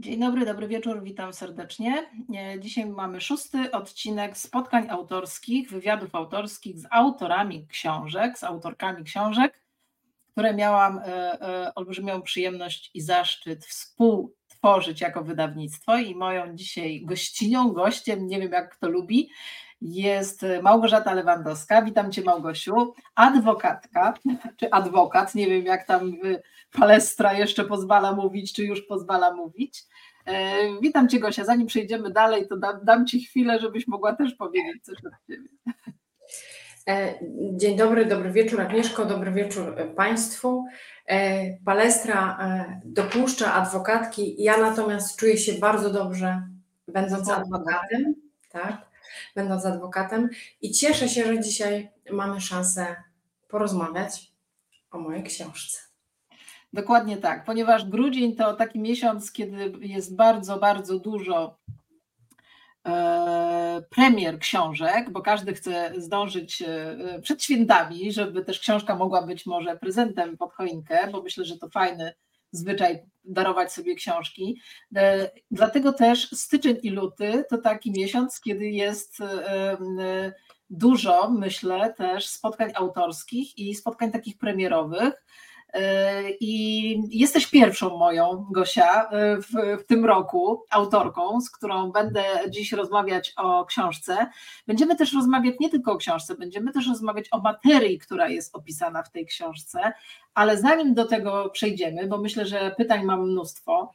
Dzień dobry, dobry wieczór, witam serdecznie. E, Dzisiaj mamy szósty odcinek spotkań autorskich, wywiadów autorskich z autorami książek, z autorkami książek, które miałam e, e, olbrzymią przyjemność i zaszczyt współtworzyć jako wydawnictwo. I moją dzisiaj gościnią, gościem, nie wiem jak kto lubi, jest Małgorzata Lewandowska. Witam Cię, Małgosiu. Adwokatka, czy adwokat, nie wiem jak tam y, palestra jeszcze pozwala mówić, czy już pozwala mówić. E, witam Cię, Gosia. Zanim przejdziemy dalej, to dam, dam Ci chwilę, żebyś mogła też powiedzieć coś od Ciebie. E, dzień dobry, dobry wieczór Agnieszko, dobry wieczór Państwu. E, palestra dopuszcza adwokatki, ja natomiast czuję się bardzo dobrze, będąc adwokatem, tak? Będąc adwokatem i cieszę się, że dzisiaj mamy szansę porozmawiać o mojej książce. Dokładnie tak, ponieważ grudzień to taki miesiąc, kiedy jest bardzo, bardzo dużo e, premier książek, bo każdy chce zdążyć e, przed świętami, żeby też książka mogła być może prezentem pod choinkę, bo myślę, że to fajny zwyczaj darować sobie książki. E, dlatego też styczeń i luty to taki miesiąc, kiedy jest e, dużo, myślę, też spotkań autorskich i spotkań takich premierowych. I jesteś pierwszą moją, Gosia, w, w, tym roku autorką, z którą będę dziś rozmawiać o książce. Będziemy też rozmawiać nie tylko o książce, będziemy też rozmawiać o materii, która jest opisana w tej książce, ale zanim do tego przejdziemy, bo myślę, że pytań mam mnóstwo,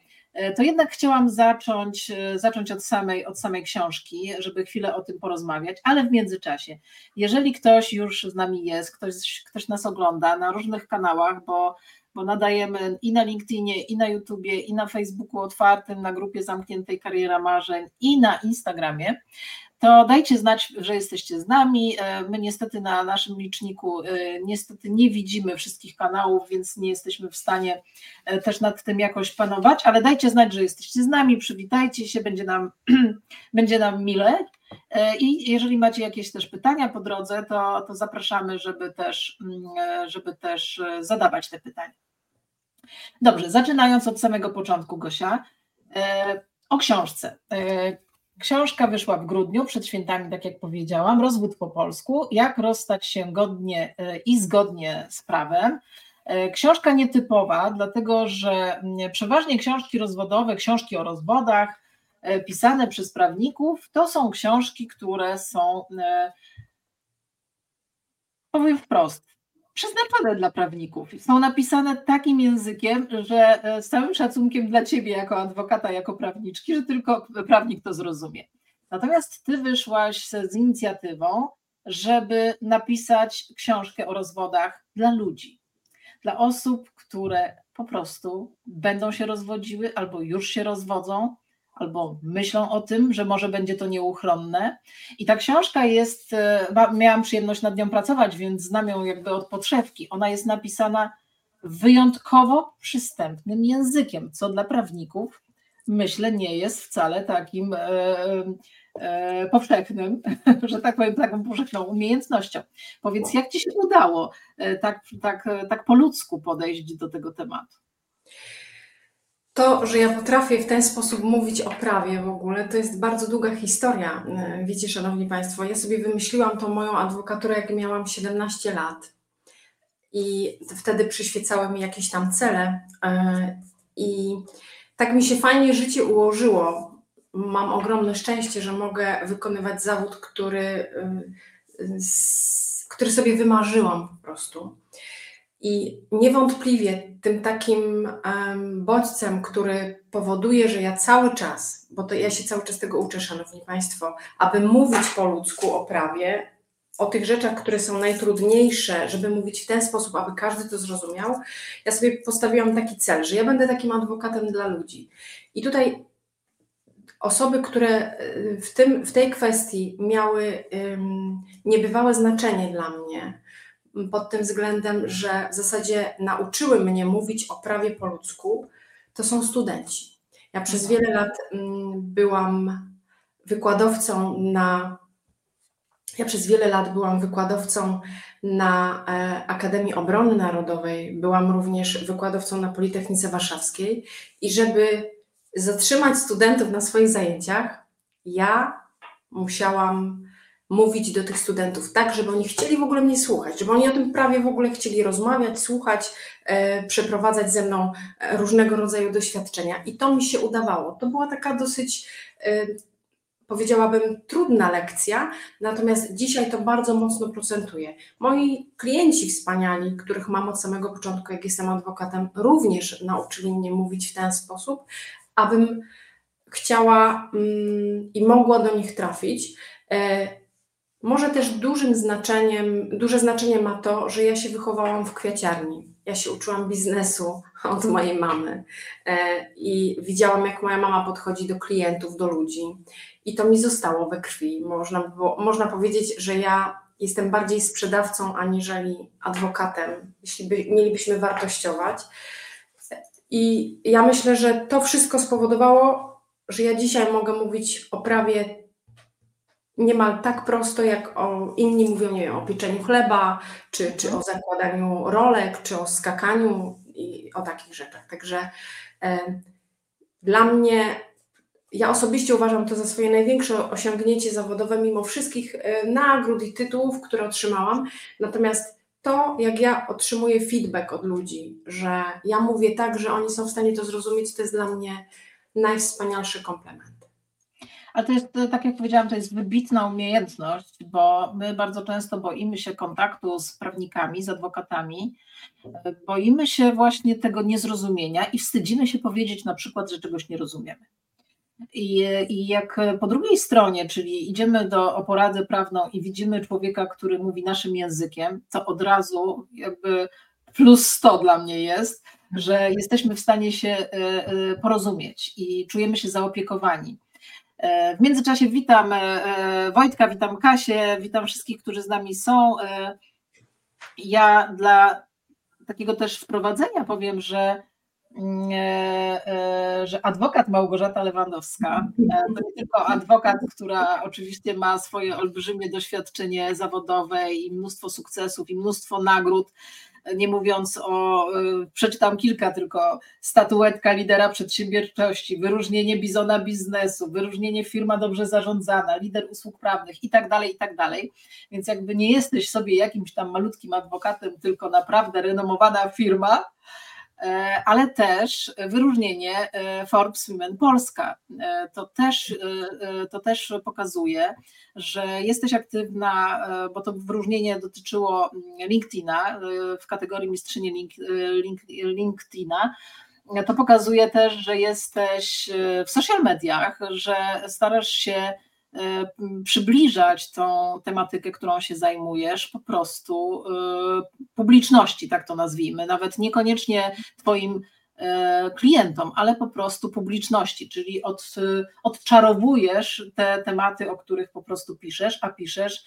to jednak chciałam zacząć, e, zacząć od, samej, od samej książki, żeby chwilę o tym porozmawiać, ale w międzyczasie, jeżeli ktoś już z nami jest, ktoś, ktoś nas ogląda na różnych kanałach, bo, bo nadajemy i na LinkedInie, i na YouTubie, i na Facebooku otwartym, na grupie zamkniętej Kariera Marzeń, i na Instagramie, to dajcie znać, że jesteście z nami. E, my niestety na naszym liczniku e, niestety nie widzimy wszystkich kanałów, więc nie jesteśmy w stanie e, też nad tym jakoś panować, ale dajcie znać, że jesteście z nami, przywitajcie się, będzie nam, będzie nam mile. I jeżeli macie jakieś też pytania po drodze, to, to zapraszamy, żeby też, mm, żeby też zadawać te pytania. Dobrze, zaczynając od samego początku, Gosia, o książce. Książka wyszła w grudniu, przed świętami, tak jak powiedziałam, Rozwód po polsku, jak rozstać się godnie e, i zgodnie z prawem. E, książka nietypowa, dlatego że mm, przeważnie książki rozwodowe, książki o rozwodach e, pisane przez prawników, to są książki, które są, powiem wprost, przeznaczone dla prawników. Są napisane takim językiem, że e, z całym szacunkiem dla ciebie jako adwokata, jako prawniczki, że tylko prawnik to zrozumie. Natomiast ty wyszłaś z inicjatywą, żeby napisać książkę o rozwodach dla ludzi, dla osób, które po prostu będą się rozwodziły albo już się rozwodzą, albo myślą o tym, że może będzie to nieuchronne. I ta książka jest, e, miałam przyjemność nad nią pracować, więc znam ją jakby od podszewki. Ona jest napisana wyjątkowo przystępnym językiem, co dla prawników myślę nie jest wcale takim e, e, powszechnym, że tak powiem, taką powszechną umiejętnością. Powiedz, jak ci się udało e, tak, tak, tak po ludzku podejść do tego tematu? To, że ja potrafię w ten sposób mówić o prawie w ogóle, to jest bardzo długa historia. E, wiecie, Szanowni Państwo, ja sobie wymyśliłam tą moją adwokaturę, jak miałam 17 lat. I wtedy przyświecały mi jakieś tam cele. E, I tak mi się fajnie życie ułożyło. Mam ogromne szczęście, że mogę wykonywać zawód, który, e, który sobie wymarzyłam po prostu. I niewątpliwie tym takim um, bodźcem, który powoduje, że ja cały czas, bo to ja się cały czas tego uczę, Szanowni Państwo, aby mówić po ludzku o prawie, o tych rzeczach, które są najtrudniejsze, żeby mówić w ten sposób, aby każdy to zrozumiał, ja sobie postawiłam taki cel, że ja będę takim adwokatem dla ludzi. I tutaj osoby, które y, w, tym, w tej kwestii miały um, niebywałe znaczenie dla mnie, pod tym względem, że w zasadzie nauczyły mnie mówić o prawie po ludzku, to są studenci. Ja przez mhm. wiele lat mm, byłam wykładowcą na. Ja przez wiele lat byłam wykładowcą na e, Akademii Obrony Narodowej, byłam również wykładowcą na Politechnice Warszawskiej i żeby zatrzymać studentów na swoich zajęciach, ja musiałam mówić do tych studentów tak, żeby oni chcieli w ogóle mnie słuchać, żeby oni o tym prawie w ogóle chcieli rozmawiać, słuchać, e, przeprowadzać ze mną e, różnego rodzaju doświadczenia. I to mi się udawało. To była taka dosyć, e, powiedziałabym, trudna lekcja, natomiast dzisiaj to bardzo mocno procentuje. Moi klienci wspaniali, których mam od samego początku, jak jestem adwokatem, również nauczyli mnie mówić w ten sposób, abym chciała mm, i mogła do nich trafić. E, może też dużym znaczeniem, duże znaczenie ma to, że ja się wychowałam w kwiaciarni. Ja się uczyłam biznesu od mojej mamy e, i widziałam, jak moja mama podchodzi do klientów, do ludzi. I to mi zostało we krwi. Można, można powiedzieć, że ja jestem bardziej sprzedawcą aniżeli adwokatem, jeśli by, mielibyśmy wartościować. I ja myślę, że to wszystko spowodowało, że ja dzisiaj mogę mówić o prawie niemal tak prosto, jak o, inni mówią nie wiem, o pieczeniu chleba, czy, czy o zakładaniu rolek, czy o skakaniu i o takich rzeczach. Także e, dla mnie, ja osobiście uważam to za swoje największe osiągnięcie zawodowe, mimo wszystkich e, nagród i tytułów, które otrzymałam. Natomiast to, jak ja otrzymuję feedback od ludzi, że ja mówię tak, że oni są w stanie to zrozumieć, to jest dla mnie najwspanialszy komplement. Ale to jest, tak jak powiedziałam, to jest wybitna umiejętność, bo my bardzo często boimy się kontaktu z prawnikami, z adwokatami, boimy się właśnie tego niezrozumienia i wstydzimy się powiedzieć na przykład, że czegoś nie rozumiemy. I, I jak po drugiej stronie, czyli idziemy do o poradę prawną i widzimy człowieka, który mówi naszym językiem, to od razu jakby plus 100 dla mnie jest, że jesteśmy w stanie się e, e, porozumieć i czujemy się zaopiekowani. E, w międzyczasie witam Wojtka, witam Kasię, witam wszystkich, którzy z nami są. Ja dla takiego też wprowadzenia powiem, że Mm, e, e, że adwokat Małgorzata Lewandowska, e, to nie tylko adwokat, która oczywiście ma swoje olbrzymie doświadczenie zawodowe i mnóstwo sukcesów i mnóstwo nagród, nie mówiąc o, przeczytam kilka tylko, statuetka lidera przedsiębiorczości, wyróżnienie bizona biznesu, wyróżnienie firma dobrze zarządzana, lider usług prawnych i tak dalej, i tak dalej. Więc jakby nie jesteś sobie jakimś tam malutkim adwokatem, tylko naprawdę renomowana firma, ale też wyróżnienie e, Forbes Women Polska. E, to też, to też pokazuje, że jesteś aktywna, bo to wyróżnienie dotyczyło LinkedIna w kategorii mistrzyni link, link, LinkedIna. To pokazuje też, że jesteś w social mediach, że starasz się E, przybliżać tą tematykę, którą się zajmujesz, po prostu e, publiczności, tak to nazwijmy, nawet niekoniecznie Twoim e, klientom, ale po prostu publiczności, czyli od, odczarowujesz te tematy, o których po prostu piszesz, a piszesz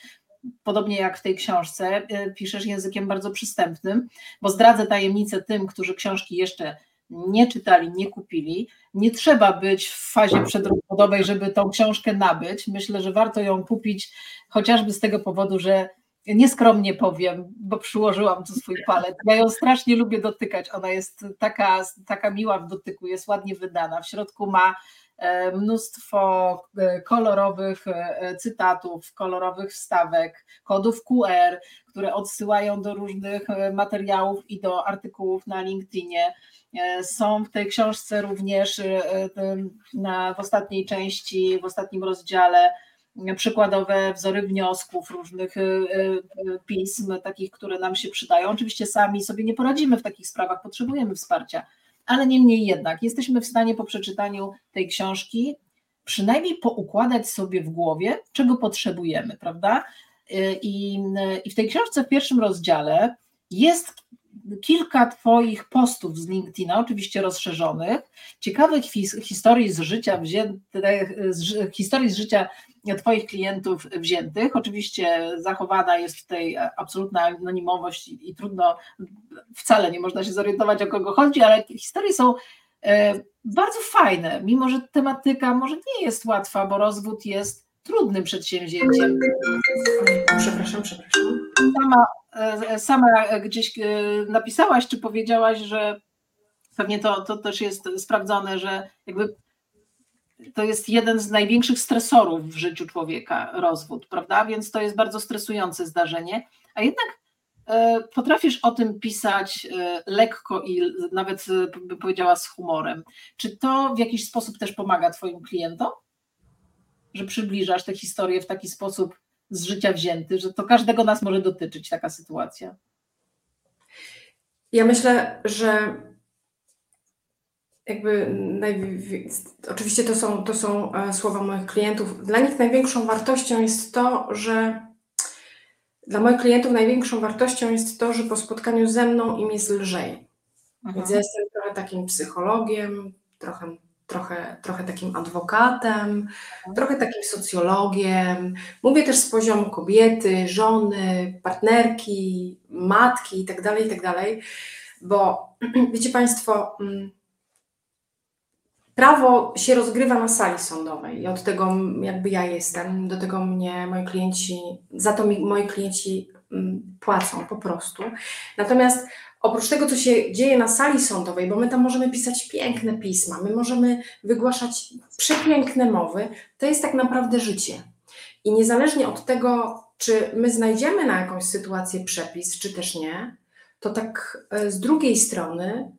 podobnie jak w tej książce, piszesz językiem bardzo przystępnym, bo zdradzę tajemnicę tym, którzy książki jeszcze nie czytali, nie kupili. Nie trzeba być w fazie przedrozwodowej, żeby tą książkę nabyć. Myślę, że warto ją kupić chociażby z tego powodu, że nieskromnie powiem, bo przyłożyłam tu swój palec. Ja ją strasznie lubię dotykać. Ona jest taka, taka miła w dotyku, jest ładnie wydana. W środku ma mnóstwo e, kolorowych e, cytatów, kolorowych wstawek, kodów QR, które odsyłają do różnych materiałów i do artykułów na LinkedInie. E, są w tej książce również e, na, w ostatniej części, w ostatnim rozdziale przykładowe wzory wniosków, różnych e, pism, takich, które nam się przydają. Oczywiście sami sobie nie poradzimy w takich sprawach, potrzebujemy wsparcia, ale niemniej jednak jesteśmy w stanie po przeczytaniu tej książki przynajmniej poukładać sobie w głowie, czego potrzebujemy, prawda? I, I w tej książce w pierwszym rozdziale jest kilka Twoich postów z LinkedIna, oczywiście rozszerzonych, ciekawych historii z życia wziętych, z, historii z życia Twoich klientów wziętych. Oczywiście zachowana jest tutaj absolutna anonimowość i, trudno, wcale nie można się zorientować o kogo chodzi, ale historie są e, bardzo fajne, mimo że tematyka może nie jest łatwa, bo rozwód jest trudnym przedsięwzięciem. Przepraszam, przepraszam. Sama E, sama gdzieś e, napisałaś, czy powiedziałaś, że pewnie to, to też jest sprawdzone, że jakby to jest jeden z największych stresorów w życiu człowieka, rozwód, prawda? Więc to jest bardzo stresujące zdarzenie, a jednak e, potrafisz o tym pisać e, lekko i nawet bym powiedziała z humorem. Czy to w jakiś sposób też pomaga Twoim klientom? Że przybliżasz tę historię w taki sposób z życia wzięty, że to każdego nas może dotyczyć taka sytuacja? Ja myślę, że jakby oczywiście to są, to są e, słowa moich klientów. Dla nich największą wartością jest to, że dla moich klientów największą wartością jest to, że po spotkaniu ze mną im jest lżej. Więc ja mhm. jestem trochę takim psychologiem, trochę, trochę, trochę takim adwokatem, mhm. trochę takim socjologiem. Mówię też z poziomu kobiety, żony, partnerki, matki itd., tak itd., tak bo wiecie Państwo, mm, prawo się rozgrywa na sali sądowej i od tego jakby ja jestem, do tego mnie moi klienci, za to mi moi klienci mm, płacą po prostu. Natomiast oprócz tego, co się dzieje na sali sądowej, bo my tam możemy pisać piękne pisma, my możemy wygłaszać przepiękne mowy, to jest tak naprawdę życie. I niezależnie od tego, czy my znajdziemy na jakąś sytuację przepis, czy też nie, to tak e, z drugiej strony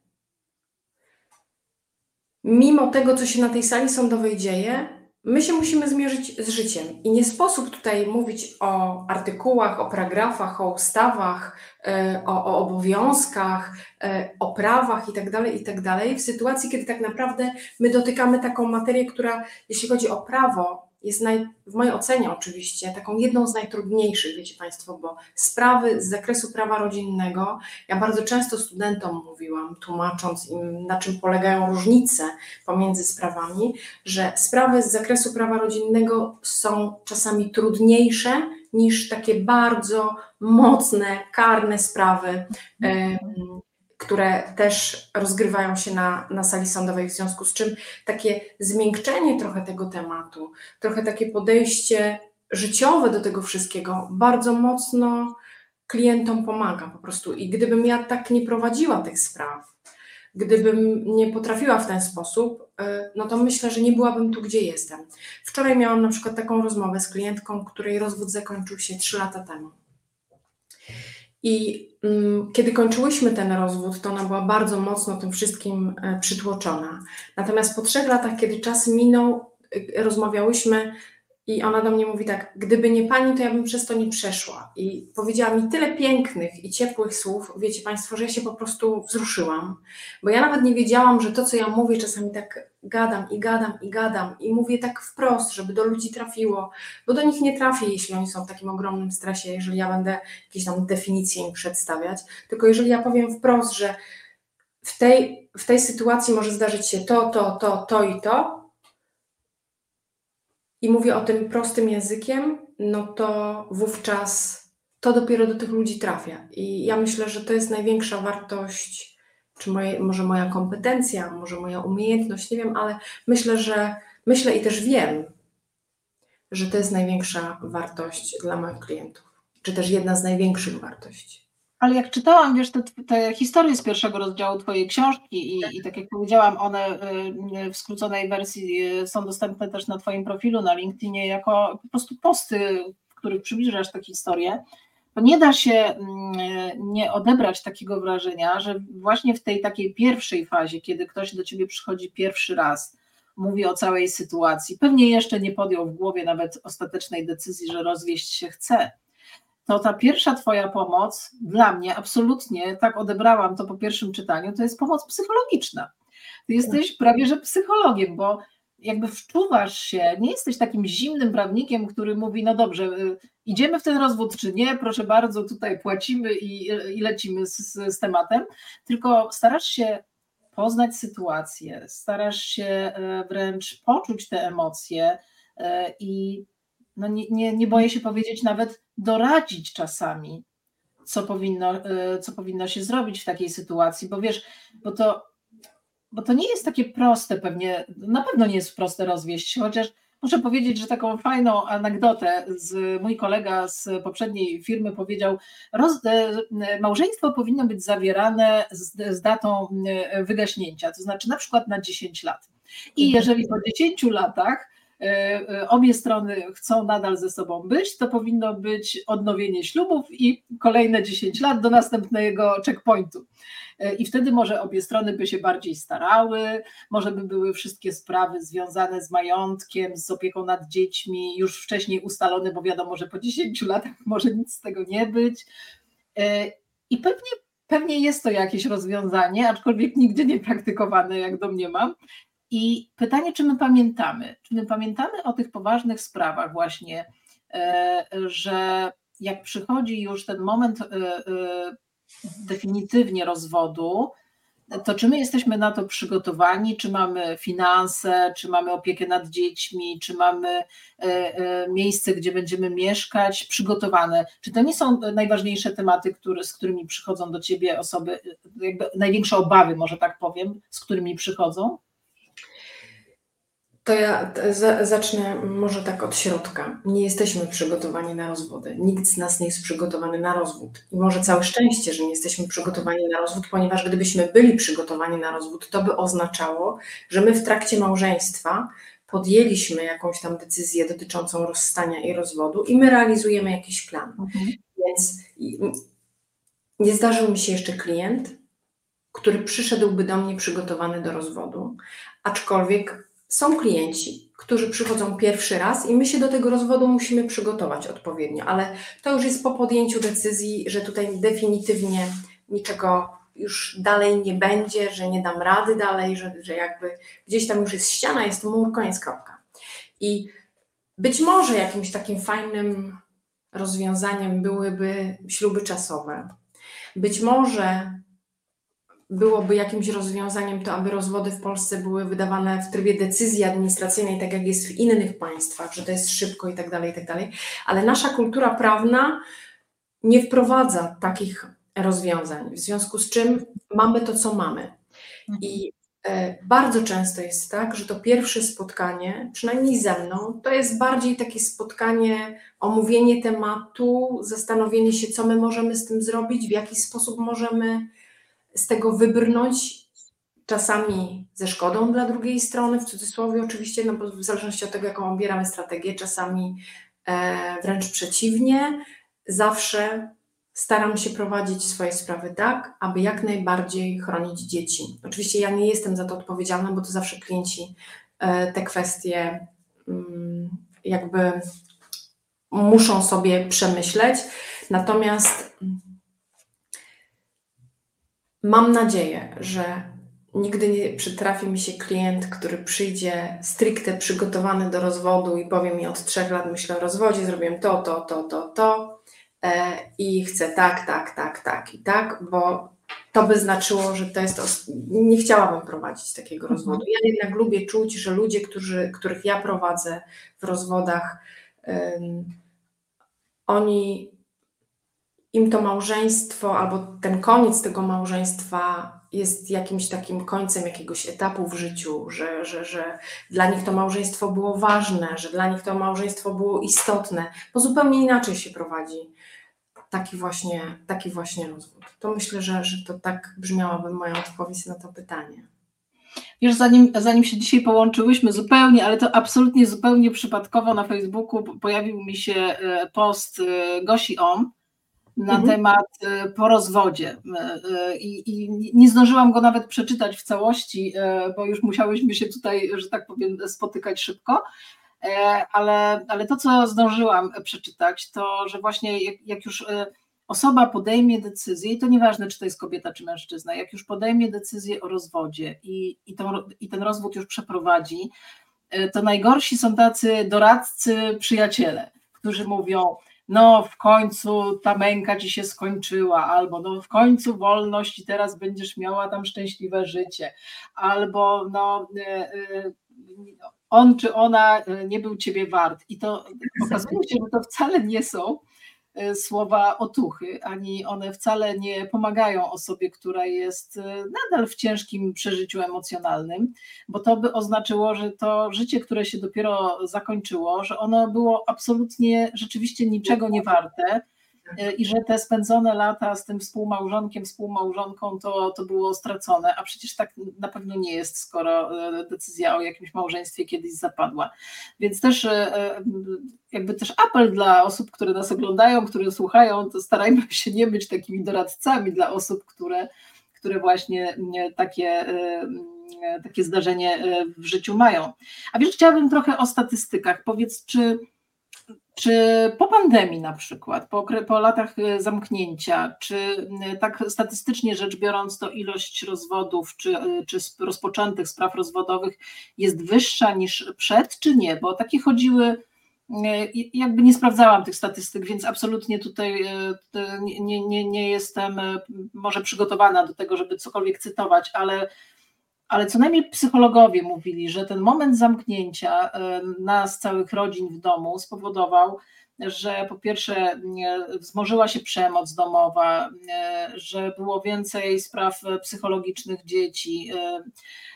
mimo tego, co się na tej sali sądowej dzieje, my się musimy zmierzyć z życiem. I nie sposób tutaj mówić o artykułach, o paragrafach, o ustawach, e, o, o obowiązkach, e, o prawach itd., tak itd., tak w sytuacji, kiedy tak naprawdę my dotykamy taką materię, która, jeśli chodzi o prawo, jest naj, w mojej ocenie oczywiście taką jedną z najtrudniejszych, wiecie Państwo, bo sprawy z zakresu prawa rodzinnego, ja bardzo często studentom mówiłam, tłumacząc im, na czym polegają różnice pomiędzy sprawami, że sprawy z zakresu prawa rodzinnego są czasami trudniejsze niż takie bardzo mocne, karne sprawy. Mhm które też rozgrywają się na, na sali sądowej, w związku z czym takie zmiękczenie trochę tego tematu, trochę takie podejście życiowe do tego wszystkiego bardzo mocno klientom pomaga po prostu. I gdybym ja tak nie prowadziła tych spraw, gdybym nie potrafiła w ten sposób, y, no to myślę, że nie byłabym tu, gdzie jestem. Wczoraj miałam na przykład taką rozmowę z klientką, której rozwód zakończył się trzy lata temu. I mm, kiedy kończyłyśmy ten rozwód, to ona była bardzo mocno tym wszystkim e, przytłoczona. Natomiast po trzech latach, kiedy czas minął, e, rozmawiałyśmy i ona do mnie mówi tak: Gdyby nie pani, to ja bym przez to nie przeszła. I powiedziała mi tyle pięknych i ciepłych słów, wiecie Państwo, że ja się po prostu wzruszyłam. Bo ja nawet nie wiedziałam, że to, co ja mówię, czasami tak gadam i gadam i gadam i mówię tak wprost, żeby do ludzi trafiło, bo do nich nie trafię, jeśli oni są w takim ogromnym stresie, jeżeli ja będę jakieś tam definicje im przedstawiać. Tylko jeżeli ja powiem wprost, że w tej, w tej sytuacji może zdarzyć się to, to, to, to i to, i mówię o tym prostym językiem, no to wówczas to dopiero do tych ludzi trafia. I ja myślę, że to jest największa wartość, czy moje, może moja kompetencja, może moja umiejętność, nie wiem, ale myślę, że myślę i też wiem, że to jest największa wartość dla moich klientów, czy też jedna z największych wartości. Ale jak czytałam, wiesz, te, te historie z pierwszego rozdziału Twojej książki i, i tak jak powiedziałam, one y, w skróconej wersji y, są dostępne też na Twoim profilu na LinkedInie jako po prostu posty, w których przybliżasz tę historię, to nie da się mm, nie odebrać takiego wrażenia, że właśnie w tej takiej pierwszej fazie, kiedy ktoś do Ciebie przychodzi pierwszy raz, mówi o całej sytuacji, pewnie jeszcze nie podjął w głowie nawet ostatecznej decyzji, że rozwieść się chce, to ta pierwsza Twoja pomoc dla mnie absolutnie, tak odebrałam to po pierwszym czytaniu, to jest pomoc psychologiczna. Ty jesteś prawie że psychologiem, bo jakby wczuwasz się, nie jesteś takim zimnym prawnikiem, który mówi, no dobrze, y, idziemy w ten rozwód czy nie, proszę bardzo, tutaj płacimy i, i lecimy z, z tematem, tylko starasz się poznać sytuację, starasz się e, wręcz poczuć te emocje e, i no nie, nie, nie boję się powiedzieć, nawet doradzić czasami, co powinno, e, co powinno się zrobić w takiej sytuacji, bo wiesz, bo to, bo to nie jest takie proste pewnie, na pewno nie jest proste rozwieść chociaż muszę powiedzieć, że taką fajną anegdotę z mój kolega z poprzedniej firmy powiedział, roz, e, małżeństwo powinno być zawierane z, z datą e, wygaśnięcia, to znaczy na przykład na 10 lat. I mhm. jeżeli po 10 latach obie strony chcą nadal ze sobą być, to powinno być odnowienie ślubów i kolejne 10 lat do następnego checkpointu. I wtedy może obie strony by się bardziej starały, może by były wszystkie sprawy związane z majątkiem, z opieką nad dziećmi już wcześniej ustalone, bo wiadomo, że po 10 latach może nic z tego nie być. I pewnie, pewnie jest to jakieś rozwiązanie, aczkolwiek nigdy nie praktykowane, jak domniemam. I pytanie, czy my pamiętamy? Czy my pamiętamy o tych poważnych sprawach, właśnie, e, że jak przychodzi już ten moment e, e, definitywnie rozwodu, to czy my jesteśmy na to przygotowani, czy mamy finanse, czy mamy opiekę nad dziećmi, czy mamy miejsce, gdzie będziemy mieszkać, przygotowane? Czy to nie są najważniejsze tematy, z którymi przychodzą do ciebie osoby, jakby największe obawy, może tak powiem, z którymi przychodzą? To ja zacznę może tak od środka. Nie jesteśmy przygotowani na rozwody. Nikt z nas nie jest przygotowany na rozwód. I może całe szczęście, że nie jesteśmy przygotowani na rozwód, ponieważ gdybyśmy byli przygotowani na rozwód, to by oznaczało, że my w trakcie małżeństwa podjęliśmy jakąś tam decyzję dotyczącą rozstania i rozwodu i my realizujemy jakiś plan. Mhm. Więc nie zdarzył mi się jeszcze klient, który przyszedłby do mnie przygotowany do rozwodu, aczkolwiek są klienci, którzy przychodzą pierwszy raz i my się do tego rozwodu musimy przygotować odpowiednio, ale to już jest po podjęciu decyzji, że tutaj definitywnie niczego już dalej nie będzie, że nie dam rady dalej, że, że jakby gdzieś tam już jest ściana, jest mur, koniec, kropka. I być może jakimś takim fajnym rozwiązaniem byłyby śluby czasowe. Być może byłoby jakimś rozwiązaniem to, aby rozwody w Polsce były wydawane w trybie decyzji administracyjnej, tak jak jest w innych państwach, że to jest szybko i tak dalej, i tak dalej. Ale nasza kultura prawna nie wprowadza takich rozwiązań, w związku z czym mamy to, co mamy. I e, bardzo często jest tak, że to pierwsze spotkanie, przynajmniej ze mną, to jest bardziej takie spotkanie, omówienie tematu, zastanowienie się, co my możemy z tym zrobić, w jaki sposób możemy z tego wybrnąć, czasami ze szkodą dla drugiej strony, w cudzysłowie oczywiście, no bo w zależności od tego, jaką obieramy strategię, czasami e, wręcz przeciwnie. Zawsze staram się prowadzić swoje sprawy tak, aby jak najbardziej chronić dzieci. Oczywiście ja nie jestem za to odpowiedzialna, bo to zawsze klienci e, te kwestie mm, jakby muszą sobie przemyśleć. Natomiast Mam nadzieję, że nigdy nie przytrafi mi się klient, który przyjdzie stricte przygotowany do rozwodu i powie mi od trzech lat myślę o rozwodzie, zrobiłem to, to, to, to, to e, i chcę tak, tak, tak, tak i tak, bo to by znaczyło, że to jest. Nie chciałabym prowadzić takiego mhm. rozwodu. Ja jednak lubię czuć, że ludzie, którzy, których ja prowadzę w rozwodach, um, oni im to małżeństwo albo ten koniec tego małżeństwa jest jakimś takim końcem jakiegoś etapu w życiu, że, że, że dla nich to małżeństwo było ważne, że dla nich to małżeństwo było istotne, bo zupełnie inaczej się prowadzi taki właśnie, taki właśnie rozwód. To myślę, że, że to tak brzmiałaby moja odpowiedź na to pytanie. Już zanim, zanim się dzisiaj połączyłyśmy zupełnie, ale to absolutnie zupełnie przypadkowo na Facebooku pojawił mi się e, post e, Gosi Om, na mhm. temat y, po rozwodzie. Y, y, I, I, nie zdążyłam go nawet przeczytać w całości, bo już musiałyśmy się tutaj, że tak powiem, spotykać szybko. Ale, ale to, co zdążyłam przeczytać, to że właśnie jak, jak już osoba podejmie decyzję, i to nieważne, czy to jest kobieta, czy mężczyzna, jak już podejmie decyzję o rozwodzie i, i, tą, i ten rozwód już przeprowadzi, to najgorsi są tacy doradcy, przyjaciele, którzy mówią, no w końcu ta męka ci się skończyła, albo no w końcu wolność i teraz będziesz miała tam szczęśliwe życie, albo no e, e, on czy ona e, nie był ciebie wart. I to okazuje się, że to wcale nie są słowa otuchy, ani one wcale nie pomagają osobie, która jest e, nadal w ciężkim przeżyciu emocjonalnym, bo to by oznaczyło, że to życie, które się dopiero zakończyło, że ono było absolutnie rzeczywiście niczego nie warte i że te spędzone lata z tym współmałżonkiem, współmałżonką to, to było stracone, a przecież tak na pewno nie jest, skoro decyzja o jakimś małżeństwie kiedyś zapadła. Więc też jakby też apel dla osób, które nas oglądają, które słuchają, to starajmy się nie być takimi doradcami dla osób, które, które właśnie takie takie zdarzenie w życiu mają. A wiesz, chciałabym trochę o statystykach. Powiedz, czy czy po pandemii na przykład, po, po latach e, zamknięcia, czy tak statystycznie rzecz biorąc, to ilość rozwodów czy, e, czy rozpoczętych spraw rozwodowych jest wyższa niż przed, czy nie? Bo takie chodziły, jakby nie sprawdzałam tych statystyk, więc absolutnie tutaj nie, nie, nie jestem może przygotowana do tego, żeby cokolwiek cytować, ale ale co najmniej psychologowie mówili, że ten moment zamknięcia nas, całych rodzin w domu, spowodował, że po pierwsze wzmożyła się przemoc domowa, że było więcej spraw psychologicznych dzieci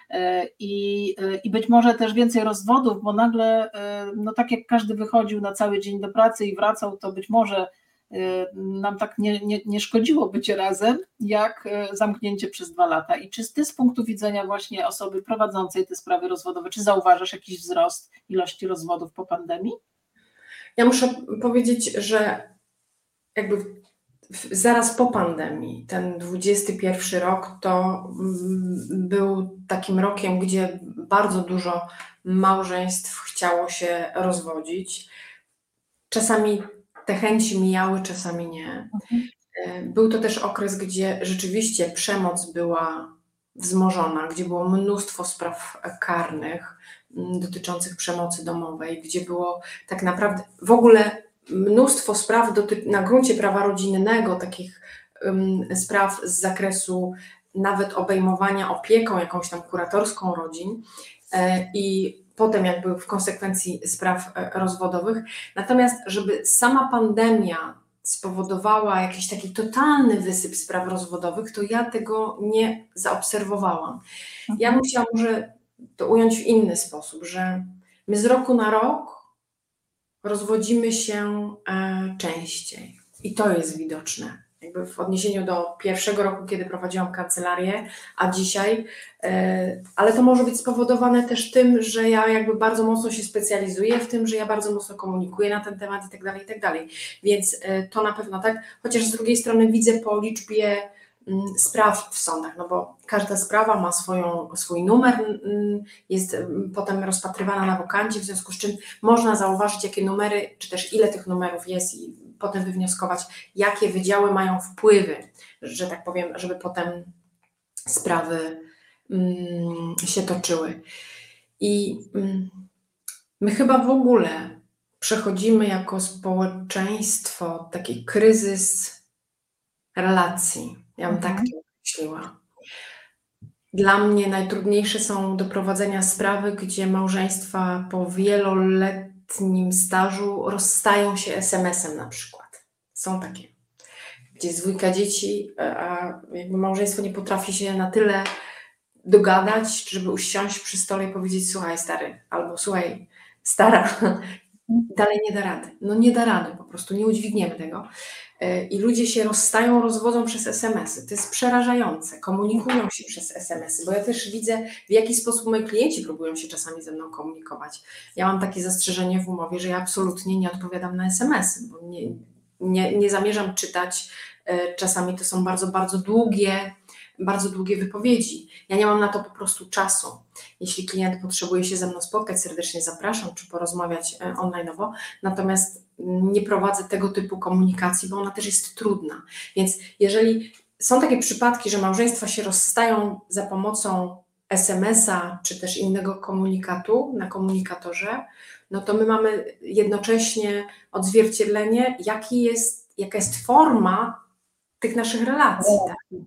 e, i, i być może też więcej rozwodów, bo nagle, no tak jak każdy wychodził na cały dzień do pracy i wracał, to być może nam tak nie, nie, nie szkodziło bycie razem, jak y, zamknięcie przez dwa lata. I czy ty z punktu widzenia właśnie osoby prowadzącej te sprawy rozwodowe, czy zauważasz jakiś wzrost ilości rozwodów po pandemii? Ja muszę powiedzieć, że jakby zaraz po pandemii, ten 21 rok, to mm, był takim rokiem, gdzie bardzo dużo małżeństw chciało się rozwodzić. Czasami te chęci mijały, czasami nie. Mhm. E, był to też okres, gdzie rzeczywiście przemoc była wzmożona, gdzie było mnóstwo spraw karnych dotyczących przemocy domowej, gdzie było tak naprawdę w ogóle mnóstwo spraw na gruncie prawa rodzinnego, takich um, spraw z zakresu nawet obejmowania opieką jakąś tam kuratorską rodzin. E, I potem jakby w konsekwencji spraw e, rozwodowych. Natomiast, żeby sama pandemia spowodowała jakiś taki totalny wysyp spraw rozwodowych, to ja tego nie zaobserwowałam. Ja mhm. musiałam może to ująć w inny sposób, że my z roku na rok rozwodzimy się e, częściej i to jest widoczne jakby w odniesieniu do pierwszego roku, kiedy prowadziłam kancelarię, a dzisiaj, e, ale to może być spowodowane też tym, że ja jakby bardzo mocno się specjalizuję w tym, że ja bardzo mocno komunikuję na ten temat i tak dalej, i tak dalej. Więc e, to na pewno tak, chociaż z drugiej strony widzę po liczbie mm, spraw w sądach, no bo każda sprawa ma swoją, swój numer, mm, jest mm, potem rozpatrywana na wokandzie, w związku z czym można zauważyć, jakie numery, czy też ile tych numerów jest i potem wywnioskować, jakie wydziały mają wpływy, że tak powiem, żeby potem sprawy mm, się toczyły. I mm, my chyba w ogóle przechodzimy jako społeczeństwo taki kryzys relacji. Ja bym tak mhm. tak to określiła. Dla mnie najtrudniejsze są do prowadzenia sprawy, gdzie małżeństwa po wieloletnim letnim stażu rozstają się SMS-em na przykład. Są takie. Gdzie jest dwójka dzieci, a jakby małżeństwo nie potrafi się na tyle dogadać, żeby usiąść przy stole i powiedzieć słuchaj stary, albo słuchaj stara, dalej nie da rady. No nie da rady, po prostu nie udźwigniemy tego. E, I ludzie się rozstają, rozwodzą przez SMS-y. To jest przerażające. Komunikują się przez SMS-y, bo ja też widzę, w jaki sposób moi klienci próbują się czasami ze mną komunikować. Ja mam takie zastrzeżenie w umowie, że ja absolutnie nie odpowiadam na SMS-y, bo nie, nie, nie zamierzam czytać. E, czasami to są bardzo, bardzo długie bardzo długie wypowiedzi. Ja nie mam na to po prostu czasu. Jeśli klient potrzebuje się ze mną spotkać, serdecznie zapraszam, czy porozmawiać e, online'owo. Natomiast nie prowadzę tego typu komunikacji, bo ona też jest trudna. Więc jeżeli są takie przypadki, że małżeństwa się rozstają za pomocą SMS-a czy też innego komunikatu na komunikatorze, no to my mamy jednocześnie odzwierciedlenie, jaki jest, jaka jest forma tych naszych relacji. Tak?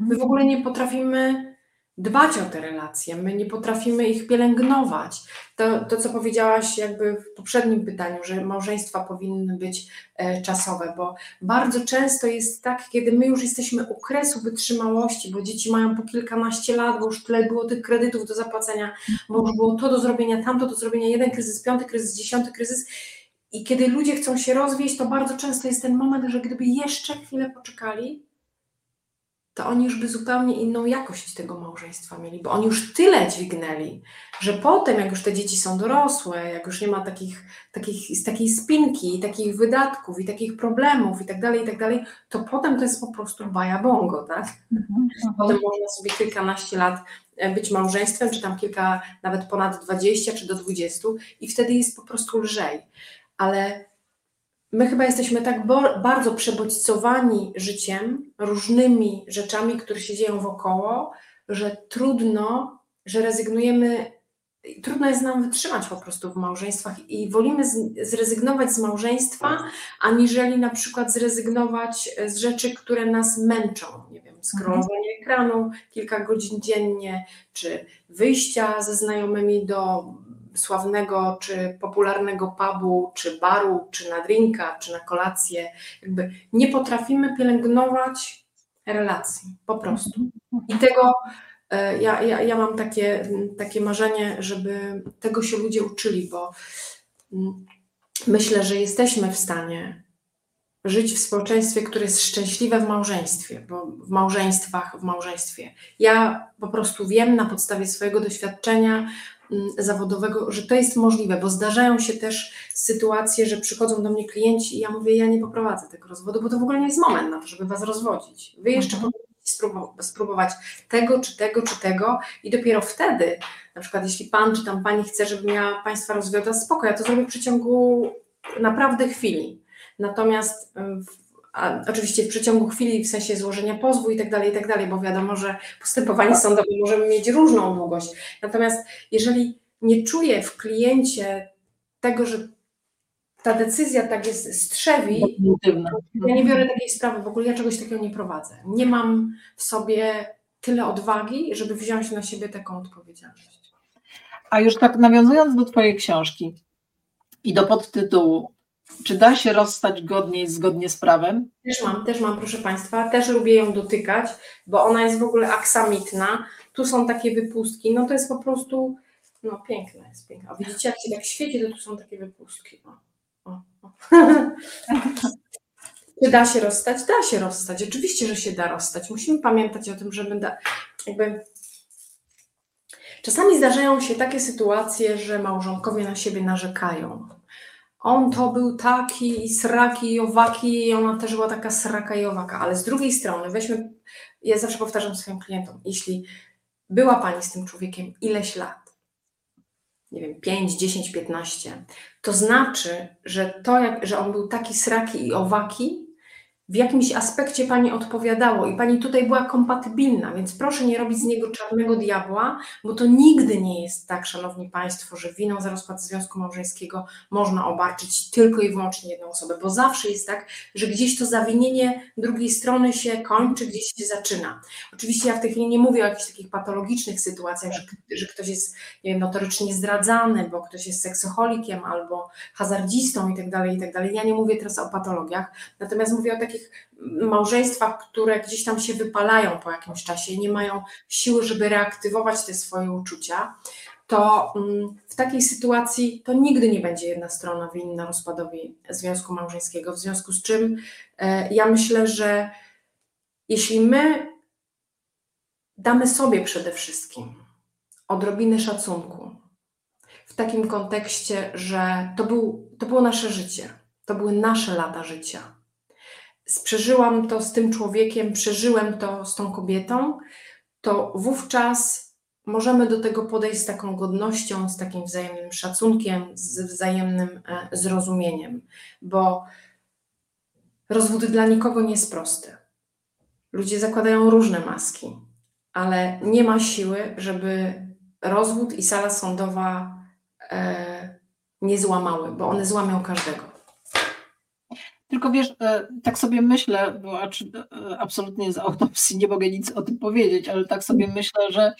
My w ogóle nie potrafimy dbać o te relacje, my nie potrafimy ich pielęgnować. To, to co powiedziałaś jakby w poprzednim pytaniu, że małżeństwa powinny być e, czasowe, bo bardzo często jest tak, kiedy my już jesteśmy u kresu wytrzymałości, bo dzieci mają po kilkanaście lat, bo już tyle było tych kredytów do zapłacenia, bo już było to do zrobienia, tamto do zrobienia, jeden kryzys, piąty kryzys, dziesiąty kryzys I kiedy ludzie chcą się rozwieść, to bardzo często jest ten moment, że gdyby jeszcze chwilę poczekali, to oni już by zupełnie inną jakość tego małżeństwa mieli, bo oni już tyle dźwignęli, że potem, jak już te dzieci są dorosłe, jak już nie ma takich, takich, takiej spinki, takich wydatków i takich problemów i tak dalej, i tak dalej, to potem to jest po prostu baja bongo, tak? Mhm, potem można sobie kilkanaście lat e, być małżeństwem, czy tam kilka, nawet ponad 20 czy do 20 i wtedy jest po prostu lżej. Ale my chyba jesteśmy tak bardzo przebodźcowani życiem, różnymi rzeczami, które się dzieją wokoło, że trudno, że rezygnujemy, trudno jest nam wytrzymać po prostu w małżeństwach i wolimy zrezygnować z małżeństwa, aniżeli na przykład zrezygnować z rzeczy, które nas męczą. Nie wiem, scrollowanie ekranu kilka godzin dziennie, czy wyjścia ze znajomymi do sławnego czy popularnego pubu, czy baru, czy na drinka, czy na kolację. Jakby nie potrafimy pielęgnować relacji, po prostu. I tego e, ja, ja, ja mam takie, takie marzenie, żeby tego się ludzie uczyli, bo mm, myślę, że jesteśmy w stanie żyć w społeczeństwie, które jest szczęśliwe w małżeństwie, bo w małżeństwach, w małżeństwie. Ja po prostu wiem na podstawie swojego doświadczenia, zawodowego, że to jest możliwe, bo zdarzają się też sytuacje, że przychodzą do mnie klienci i ja mówię, ja nie poprowadzę tego rozwodu, bo to w ogóle nie jest moment na to, żeby was rozwodzić. Wy jeszcze mhm. powinniście spróbować tego, czy tego, czy tego i dopiero wtedy, na przykład jeśli pan czy tam pani chce, żebym ja państwa rozwiodła, spoko, ja to zrobię w przeciągu naprawdę chwili. Natomiast w a oczywiście w przeciągu chwili, w sensie złożenia pozwu i tak dalej, i tak dalej, bo wiadomo, że postępowanie sądowe możemy mieć różną długość. Natomiast jeżeli nie czuję w kliencie tego, że ta decyzja tak jest strzewi, ja nie biorę takiej sprawy, w ogóle ja czegoś takiego nie prowadzę. Nie mam w sobie tyle odwagi, żeby wziąć na siebie taką odpowiedzialność. A już tak nawiązując do Twojej książki i do podtytułu, czy da się rozstać godnie i zgodnie z prawem? Też mam, też mam, proszę Państwa. Też lubię ją dotykać, bo ona jest w ogóle aksamitna. Tu są takie wypustki. No to jest po prostu, no piękne jest, piękne. A widzicie, jak się tak świeci, to tu są takie wypustki. O, o, o. Czy da się rozstać? Da się rozstać. Oczywiście, że się da rozstać. Musimy pamiętać o tym, żeby da, jakby Czasami zdarzają się takie sytuacje, że małżonkowie na siebie narzekają on to był taki sraki i owaki i ona też była taka sraka i owaka, ale z drugiej strony weźmy, ja zawsze powtarzam swoim klientom, jeśli była Pani z tym człowiekiem ileś lat, nie wiem, 5, 10, 15, to znaczy, że to, jak, że on był taki sraki i owaki, w jakimś aspekcie pani odpowiadało i pani tutaj była kompatybilna, więc proszę nie robić z niego czarnego diabła, bo to nigdy nie jest tak, szanowni państwo, że winą za rozpad związku małżeńskiego można obarczyć tylko i wyłącznie jedną osobę, bo zawsze jest tak, że gdzieś to zawinienie drugiej strony się kończy, gdzieś się zaczyna. Oczywiście ja w tej chwili nie mówię o jakichś takich patologicznych sytuacjach, że, że ktoś jest, nie wiem, notorycznie zdradzany, bo ktoś jest seksoholikiem albo hazardzistą i tak dalej, i tak. Ja nie mówię teraz o patologiach, natomiast mówię o takich takich małżeństwach, które gdzieś tam się wypalają po jakimś czasie, nie mają siły, żeby reaktywować te swoje uczucia, to mm, w takiej sytuacji to nigdy nie będzie jedna strona winna rozpadowi związku małżeńskiego. W związku z czym e, ja myślę, że jeśli my damy sobie przede wszystkim odrobinę szacunku w takim kontekście, że to, był, to było nasze życie, to były nasze lata życia przeżyłam to z tym człowiekiem, przeżyłem to z tą kobietą, to wówczas możemy do tego podejść z taką godnością, z takim wzajemnym szacunkiem, z wzajemnym e, zrozumieniem, bo rozwód dla nikogo nie jest prosty. Ludzie zakładają różne maski, ale nie ma siły, żeby rozwód i sala sądowa e, nie złamały, bo one złamią każdego. Tylko wiesz, e, tak sobie myślę, bo e, absolutnie z autopsji nie mogę nic o tym powiedzieć, ale tak sobie myślę, że,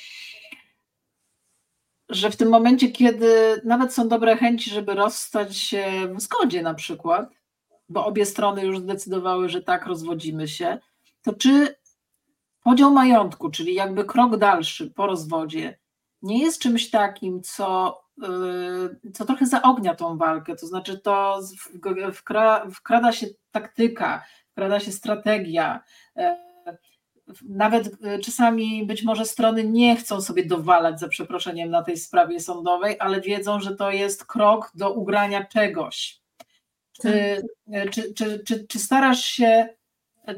że w tym momencie, kiedy nawet są dobre chęci, żeby rozstać się w zgodzie na przykład, bo obie strony już zdecydowały, że tak, rozwodzimy się, to czy podział majątku, czyli jakby krok dalszy po rozwodzie, nie jest czymś takim, co co trochę zaognia tą walkę, to znaczy to wkrada się taktyka, wkrada się strategia. Nawet czasami być może strony nie chcą sobie dowalać za przeproszeniem na tej sprawie sądowej, ale wiedzą, że to jest krok do ugrania czegoś. Czy, czy, czy, czy, czy starasz się,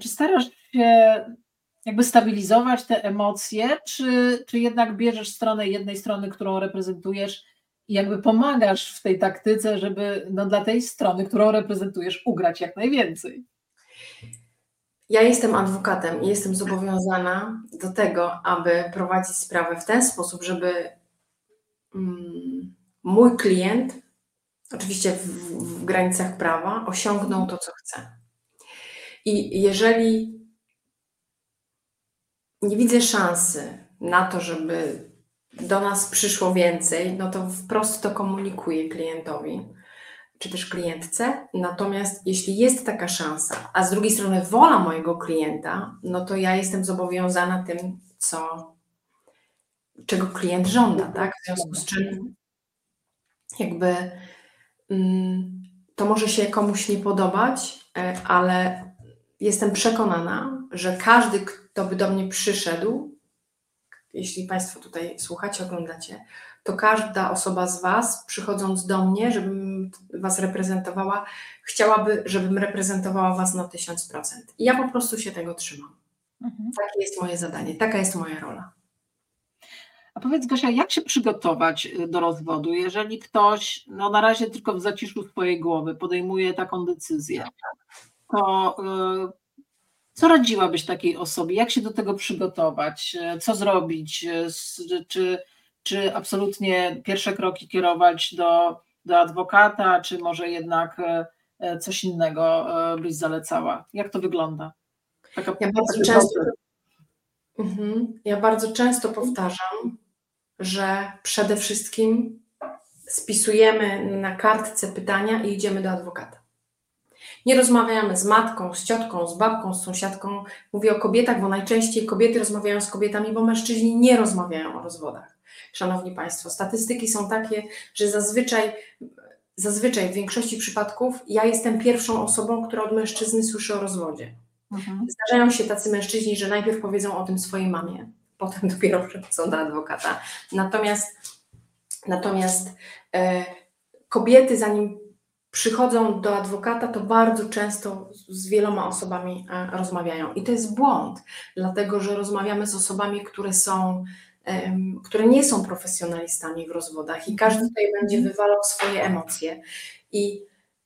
czy starasz się jakby stabilizować te emocje, czy, czy jednak bierzesz stronę jednej strony, którą reprezentujesz jakby pomagasz w tej taktyce, żeby no, dla tej strony, którą reprezentujesz, ugrać jak najwięcej? Ja jestem adwokatem i jestem zobowiązana do tego, aby prowadzić sprawę w ten sposób, żeby mm, mój klient, oczywiście w, w granicach prawa, osiągnął to, co chce. I jeżeli nie widzę szansy na to, żeby do nas przyszło więcej, no to wprost to komunikuję klientowi czy też klientce. Natomiast jeśli jest taka szansa, a z drugiej strony wola mojego klienta, no to ja jestem zobowiązana tym, co, czego klient żąda, tak? W związku z czym jakby mm, to może się komuś nie podobać, e, ale jestem przekonana, że każdy, kto by do mnie przyszedł, jeśli Państwo tutaj słuchacie, oglądacie, to każda osoba z Was, przychodząc do mnie, żebym Was reprezentowała, chciałaby, żebym reprezentowała Was na 1000%. I ja po prostu się tego trzymam. Mhm. Takie jest moje zadanie, taka jest moja rola. A powiedz Gosia, jak się przygotować y, do rozwodu, jeżeli ktoś no na razie tylko w zaciszu swojej głowy podejmuje taką decyzję, to y, co radziłabyś takiej osobie? Jak się do tego przygotować? Y, co zrobić? Czy czy absolutnie pierwsze kroki kierować do, do adwokata, czy może jednak e, e, coś innego e, byś zalecała? Jak to wygląda? Taka, ja, bardzo często, mhm. ja bardzo często powtarzam, że przede wszystkim spisujemy na kartce pytania i idziemy do adwokata. Nie rozmawiamy z matką, z ciotką, z babką, z sąsiadką. Mówię o kobietach, bo najczęściej kobiety rozmawiają z kobietami, bo mężczyźni nie rozmawiają o rozwodach. Szanowni Państwo. Statystyki są takie, że zazwyczaj, zazwyczaj w większości przypadków ja jestem pierwszą osobą, która od mężczyzny słyszy o rozwodzie. Mhm. Zdarzają się tacy mężczyźni, że najpierw powiedzą o tym swojej mamie, potem dopiero przychodzą do adwokata. Natomiast, natomiast e, kobiety, zanim przychodzą do adwokata, to bardzo często z wieloma osobami e, rozmawiają. I to jest błąd, dlatego że rozmawiamy z osobami, które są które nie są profesjonalistami w rozwodach i każdy tutaj będzie mhm. wywalał swoje emocje. I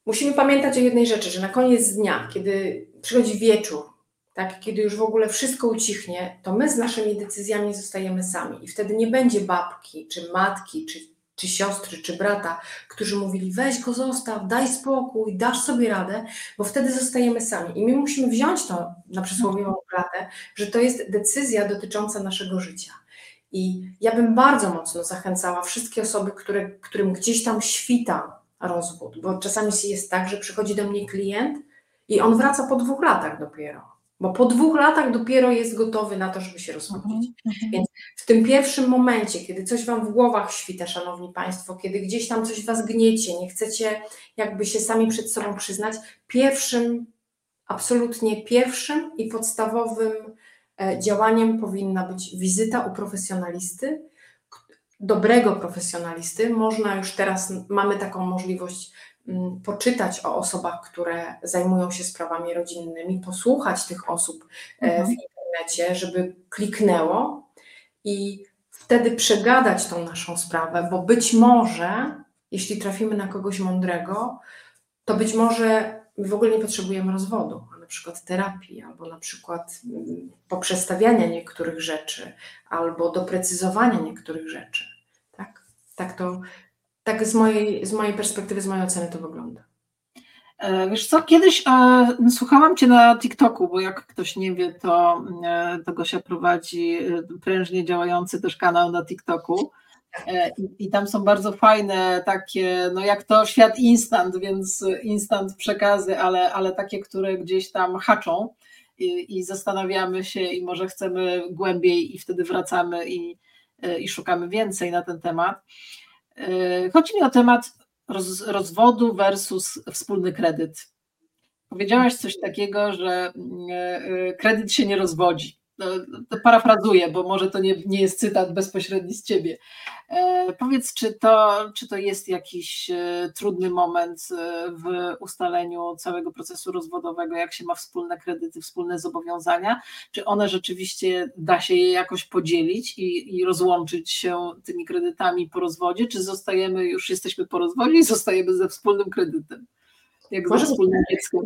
musimy pamiętać o jednej rzeczy, że na koniec dnia, kiedy przychodzi wieczór, tak, kiedy już w ogóle wszystko ucichnie, to my z naszymi decyzjami zostajemy sami. I wtedy nie będzie babki, czy matki, czy, czy siostry, czy brata, którzy mówili: weź go, zostaw, daj spokój, dasz sobie radę, bo wtedy zostajemy sami. I my musimy wziąć to na przysłowiową klatę, że to jest decyzja dotycząca naszego życia. I ja bym bardzo mocno zachęcała wszystkie osoby, które, którym gdzieś tam świta rozwód, bo czasami jest tak, że przychodzi do mnie klient i on wraca po dwóch latach dopiero. Bo po dwóch latach dopiero jest gotowy na to, żeby się rozwodzić. Mhm. Więc w tym pierwszym momencie, kiedy coś Wam w głowach świta, Szanowni Państwo, kiedy gdzieś tam coś Was gniecie, nie chcecie jakby się sami przed sobą przyznać, pierwszym, absolutnie pierwszym i podstawowym E, działaniem powinna być wizyta u profesjonalisty, dobrego profesjonalisty. Można już teraz, mamy taką możliwość poczytać o osobach, które zajmują się sprawami rodzinnymi, posłuchać tych osób e, w mhm. internecie, żeby kliknęło i wtedy przegadać tą naszą sprawę, bo być może, jeśli trafimy na kogoś mądrego, to być może w ogóle nie potrzebujemy rozwodu przykład terapii, albo na przykład mm, poprzestawiania niektórych rzeczy, albo doprecyzowania niektórych rzeczy. Tak, tak to, tak z mojej, z mojej perspektywy, z mojej oceny to wygląda. E, wiesz co, kiedyś e, słuchałam Cię na TikToku, bo jak ktoś nie wie, to, e, to Gosia prowadzi e, prężnie działający też kanał na TikToku. E, I, tam są bardzo fajne takie, no jak to świat instant, więc instant przekazy, ale, ale takie, które gdzieś tam haczą i, i zastanawiamy się i może chcemy głębiej i wtedy wracamy i, e, i szukamy więcej na ten temat. Chodzi mi o temat roz, rozwodu versus wspólny kredyt. Powiedziałaś coś takiego, że kredyt się nie rozwodzi. No, to parafrazuję, bo może to nie, nie jest cytat bezpośredni z ciebie. E, powiedz, czy to, czy to jest jakiś e, trudny moment e, w ustaleniu całego procesu rozwodowego, jak się ma wspólne kredyty, wspólne zobowiązania? Czy one rzeczywiście da się je jakoś podzielić i, i rozłączyć się tymi kredytami po rozwodzie, czy zostajemy, już jesteśmy po rozwodzie i zostajemy ze wspólnym kredytem? Jak ze wspólnym dzieckiem?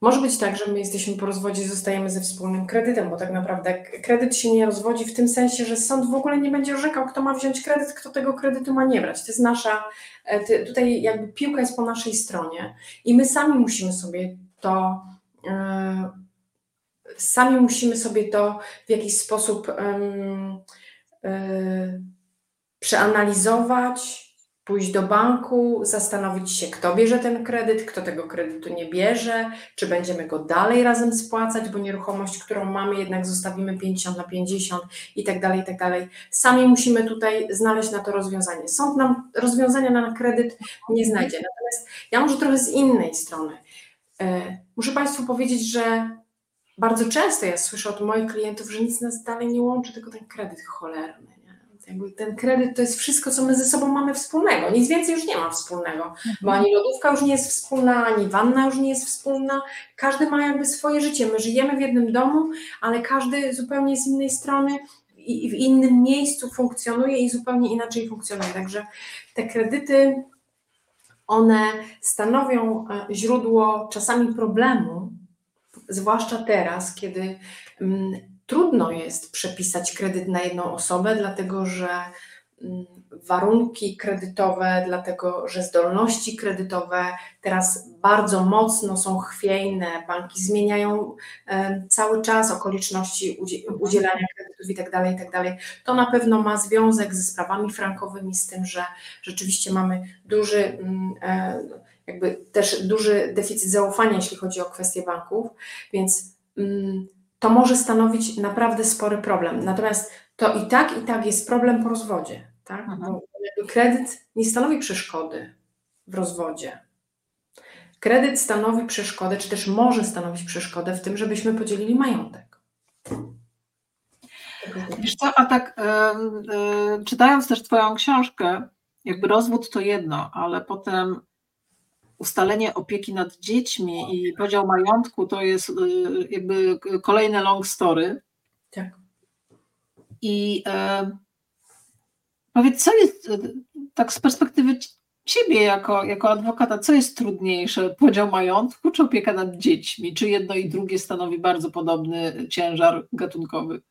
Może być tak, że my jesteśmy po rozwodzie i zostajemy ze wspólnym kredytem, bo tak naprawdę kredyt się nie rozwodzi w tym sensie, że sąd w ogóle nie będzie orzekał, kto ma wziąć kredyt, kto tego kredytu ma nie brać. To jest nasza, e, tutaj jakby piłka jest po naszej stronie i my sami musimy sobie to, yy, sami musimy sobie to w jakiś sposób yy, przeanalizować, pójść do banku, zastanowić się, kto bierze ten kredyt, kto tego kredytu nie bierze, czy będziemy go dalej razem spłacać, bo nieruchomość, którą mamy, jednak zostawimy 50 na 50 i tak dalej, i tak dalej. Sami musimy tutaj znaleźć na to rozwiązanie. Sąd nam rozwiązania na kredyt nie znajdzie. Natomiast ja może trochę z innej strony. E, muszę Państwu powiedzieć, że bardzo często ja słyszę od moich klientów, że nic nas dalej nie łączy, tylko ten kredyt cholerny jakby ten kredyt to jest wszystko, co my ze sobą mamy wspólnego. Nic więcej już nie ma wspólnego, mhm. bo ani lodówka już nie jest wspólna, ani wanna już nie jest wspólna. Każdy ma jakby swoje życie. My żyjemy w jednym domu, ale każdy zupełnie z innej strony i w innym miejscu funkcjonuje i zupełnie inaczej funkcjonuje. Także te kredyty, one stanowią e, źródło czasami problemu, zwłaszcza teraz, kiedy mm, trudno jest przepisać kredyt na jedną osobę, dlatego że mm, warunki kredytowe, dlatego że zdolności kredytowe teraz bardzo mocno są chwiejne, banki zmieniają cały czas okoliczności udzielania kredytów itd., tak itd. Tak to na pewno ma związek ze sprawami frankowymi, z tym, że rzeczywiście mamy duży, mm, e, jakby też duży deficyt zaufania, jeśli chodzi o kwestie banków, więc mm, to może stanowić naprawdę spory problem. Natomiast to i tak, i tak jest problem po rozwodzie. Tak? Mhm. Bo kredyt nie stanowi przeszkody w rozwodzie. Kredyt stanowi przeszkodę, czy też może stanowić przeszkodę w tym, żebyśmy podzielili majątek. Wiesz co, a tak yy, yy, czytając też Twoją książkę, jakby rozwód to jedno, ale potem ustalenie opieki nad dziećmi i podział majątku to jest y, jakby kolejne long story. Tak. I e, powiedz, co jest e, tak z perspektywy ciebie jako, jako adwokata, co jest trudniejsze? Podział majątku czy opieka nad dziećmi? Czy jedno i drugie stanowi bardzo podobny ciężar gatunkowy?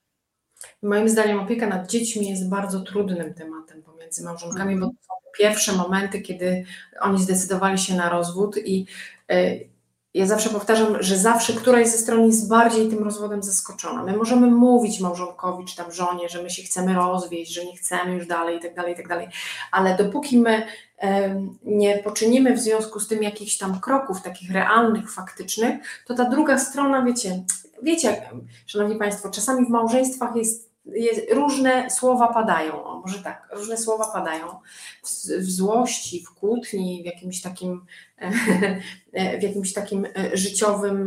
Moim zdaniem opieka nad dziećmi jest bardzo trudnym tematem pomiędzy małżonkami, mhm. bo to są pierwsze momenty, kiedy oni zdecydowali się na rozwód i y, ja zawsze powtarzam, że zawsze któraś ze stron jest bardziej tym rozwodem zaskoczona. My możemy mówić małżonkowi czy tam żonie, że my się chcemy rozwieść, że nie chcemy już dalej i tak dalej, i tak ale dopóki my nie poczynimy w związku z tym jakichś tam kroków takich realnych, faktycznych, to ta druga strona, wiecie, wiecie, Szanowni Państwo, czasami w małżeństwach jest, jest różne słowa padają, o, może tak, różne słowa padają w, w złości, w kłótni, w jakimś takim, w jakimś takim e, życiowym,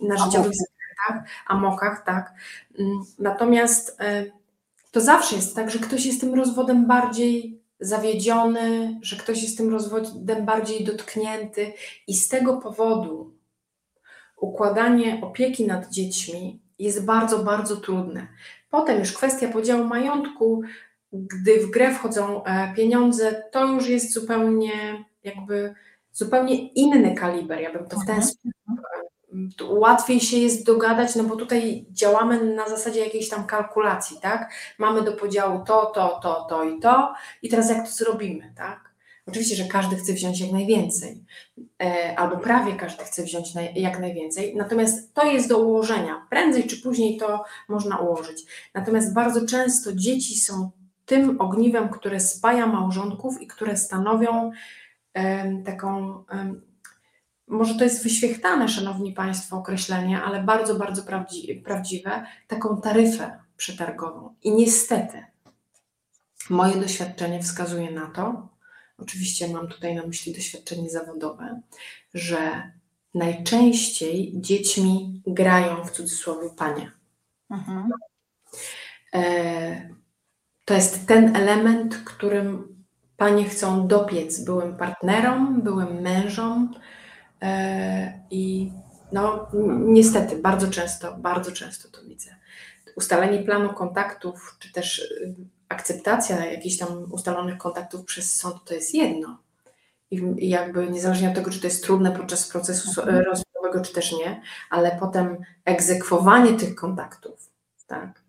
na życiowych zakrętach, amokach, tak. Mm, natomiast e, to zawsze jest tak, że ktoś jest tym rozwodem bardziej zawiedziony, że ktoś jest tym rozwodem bardziej dotknięty i z tego powodu układanie opieki nad dziećmi jest bardzo, bardzo trudne. Potem już kwestia podziału majątku, gdy w grę wchodzą e, pieniądze, to już jest zupełnie jakby zupełnie inny kaliber, ja bym to w ten mhm. sposób łatwiej się jest dogadać, no bo tutaj działamy na zasadzie jakiejś tam kalkulacji, tak? Mamy do podziału to, to, to, to i to i teraz jak to zrobimy, tak? Oczywiście, że każdy chce wziąć jak najwięcej, e, albo prawie każdy chce wziąć jak najwięcej, natomiast to jest do ułożenia. Prędzej czy później to można ułożyć. Natomiast bardzo często dzieci są tym ogniwem, które spaja małżonków i które stanowią taką może to jest wyświechtane, Szanowni Państwo, określenie, ale bardzo, bardzo prawdzi prawdziwe, taką taryfę przetargową. I niestety, Moje doświadczenie wskazuje na to, oczywiście mam tutaj na myśli doświadczenie zawodowe, że najczęściej dziećmi grają w cudzysłowie panie. Mhm. E, to jest ten element, którym panie chcą dopiec byłym partnerom, byłym mężom e, i no niestety bardzo często, bardzo często to widzę. Ustalenie planu kontaktów, czy też akceptacja jakichś tam ustalonych kontaktów przez sąd to jest jedno. I jakby niezależnie od tego, czy to jest trudne podczas procesu mhm. rozwojowego, czy też nie, ale potem egzekwowanie tych kontaktów, tak.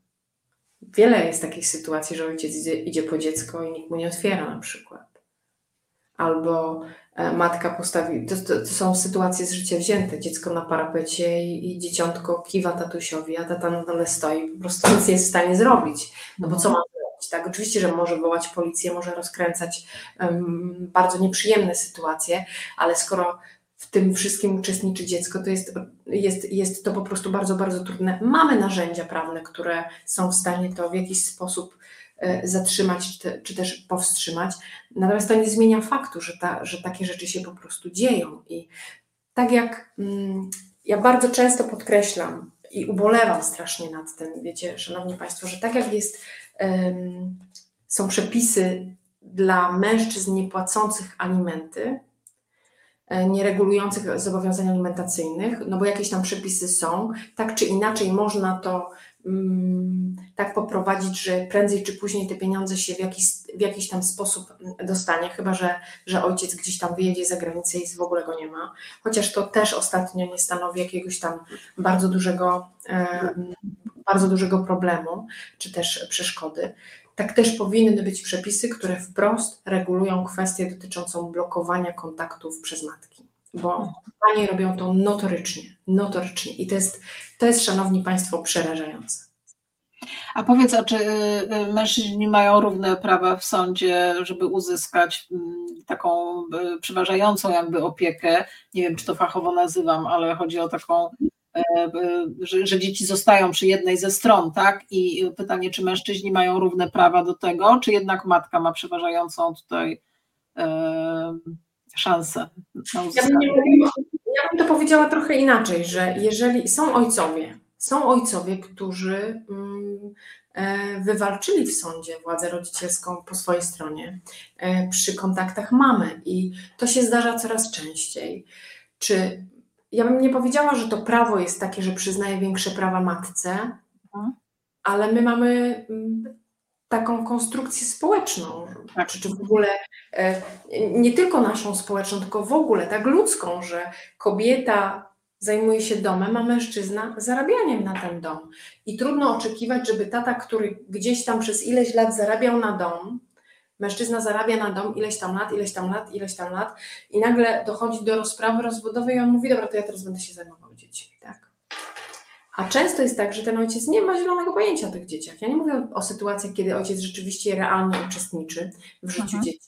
Wiele jest takich sytuacji, że ojciec idzie, idzie po dziecko i nikt mu nie otwiera na przykład. Albo e, matka postawi, to, to, to, są sytuacje z życia wzięte, dziecko na parapecie i, i dzieciątko kiwa tatusiowi, a tata na dole stoi, po prostu nic nie jest w stanie zrobić. No bo co ma tak? Oczywiście, że może wołać policję, może rozkręcać um, bardzo nieprzyjemne sytuacje, ale skoro w tym wszystkim uczestniczy dziecko, to jest, jest, jest to po prostu bardzo, bardzo trudne. Mamy narzędzia prawne, które są w stanie to w jakiś sposób e, zatrzymać czy, te, czy, też powstrzymać. Natomiast to nie zmienia faktu, że, ta, że takie rzeczy się po prostu dzieją. I tak jak mm, ja bardzo często podkreślam i ubolewam strasznie nad tym, wiecie, Szanowni Państwo, że tak jak jest są przepisy dla mężczyzn niepłacących alimenty, e, nieregulujących zobowiązań alimentacyjnych, no bo jakieś tam przepisy są, tak czy inaczej można to mm, tak poprowadzić, że prędzej czy później te pieniądze się w jakiś, w jakiś tam sposób dostanie, chyba że, że ojciec gdzieś tam wyjedzie za granicę i w ogóle go nie ma. Chociaż to też ostatnio nie stanowi jakiegoś tam bardzo dużego, e, bardzo dużego problemu, czy też przeszkody. Tak też powinny być przepisy, które wprost regulują kwestię dotyczącą blokowania kontaktów przez matki, bo panie robią to notorycznie, notorycznie i to jest, to jest, szanowni państwo, przerażające. A powiedz, a czy y, y, mężczyźni mają równe prawa w sądzie, żeby uzyskać mm, taką y, przeważającą jakby opiekę? Nie wiem, czy to fachowo nazywam, ale chodzi o taką że, że, dzieci zostają przy jednej ze stron, tak? I pytanie, czy mężczyźni mają równe prawa do tego, czy jednak matka ma przeważającą tutaj e, szansę ja bym, ja bym to powiedziała trochę inaczej, że jeżeli są ojcowie, są ojcowie, którzy mm, e, wywalczyli w sądzie władzę rodzicielską po swojej stronie przy kontaktach mamy i to się zdarza coraz częściej. Czy ja bym nie powiedziała, że to prawo jest takie, że przyznaje większe prawa matce, mhm. ale my mamy mm, taką konstrukcję społeczną, tak. czy, czy w ogóle e, nie tylko naszą społeczną, tylko w ogóle tak ludzką, że kobieta zajmuje się domem, a mężczyzna zarabianiem na ten dom. I trudno oczekiwać, żeby tata, który gdzieś tam przez ileś lat zarabiał na dom, Mężczyzna zarabia na dom ileś tam lat, ileś tam lat, ileś tam lat i nagle dochodzi do rozprawy rozwodowej i on mówi, dobra, to ja teraz będę się zajmował dziećmi, tak? A często jest tak, że ten ojciec nie ma zielonego pojęcia o tych dzieciach. Ja nie mówię o sytuacjach, kiedy ojciec rzeczywiście realnie uczestniczy w życiu Aha. dzieci,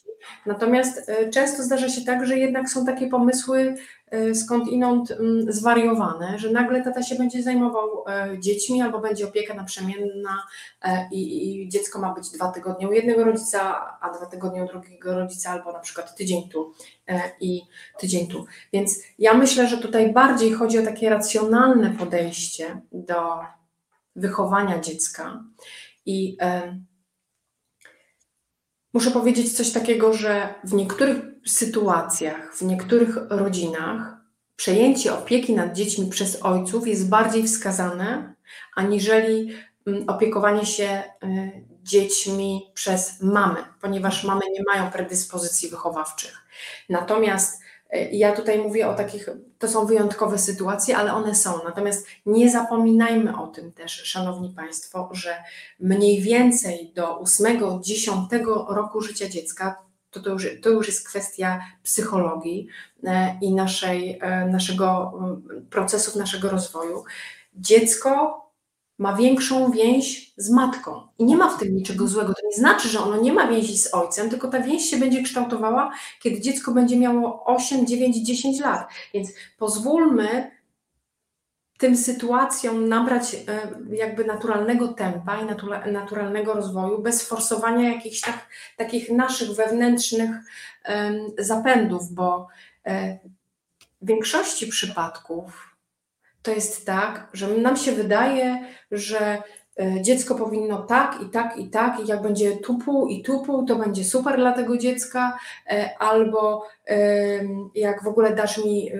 Natomiast e, często zdarza się tak, że jednak są takie pomysły e, skąd inąd mm, zwariowane, że nagle tata się będzie zajmował e, dziećmi albo będzie opieka naprzemienna i, i dziecko ma być dwa tygodnie u jednego rodzica, a dwa tygodnie u drugiego rodzica, albo na przykład tydzień tu i tydzień tu. Więc ja myślę, że tutaj bardziej chodzi o takie racjonalne podejście do wychowania dziecka i Muszę powiedzieć coś takiego, że w niektórych sytuacjach, w niektórych rodzinach przejęcie opieki nad dziećmi przez ojców jest bardziej wskazane, aniżeli mm, opiekowanie się y, dziećmi przez mamy, ponieważ mamy nie mają predyspozycji wychowawczych. Natomiast ja tutaj mówię o takich, to są wyjątkowe sytuacje, ale one są. Natomiast nie zapominajmy o tym też, Szanowni Państwo, że mniej więcej do 8-10 roku życia dziecka to, to, już, to już jest kwestia psychologii e, i naszej, e, naszego procesów, naszego rozwoju. Dziecko ma większą więź z matką. I nie ma w tym niczego złego. To nie znaczy, że ono nie ma więzi z ojcem, tylko ta więź się będzie kształtowała, kiedy dziecko będzie miało 8, 9, 10 lat. Więc pozwólmy tym sytuacjom nabrać e, jakby naturalnego tempa i naturalnego rozwoju, bez forsowania jakichś tak, takich naszych wewnętrznych zapędów, bo e, w większości przypadków to jest tak, że nam się wydaje, że E, dziecko powinno tak i tak i tak, i jak będzie tupu i tupu, to będzie super dla tego dziecka, e, albo jak w ogóle dasz mi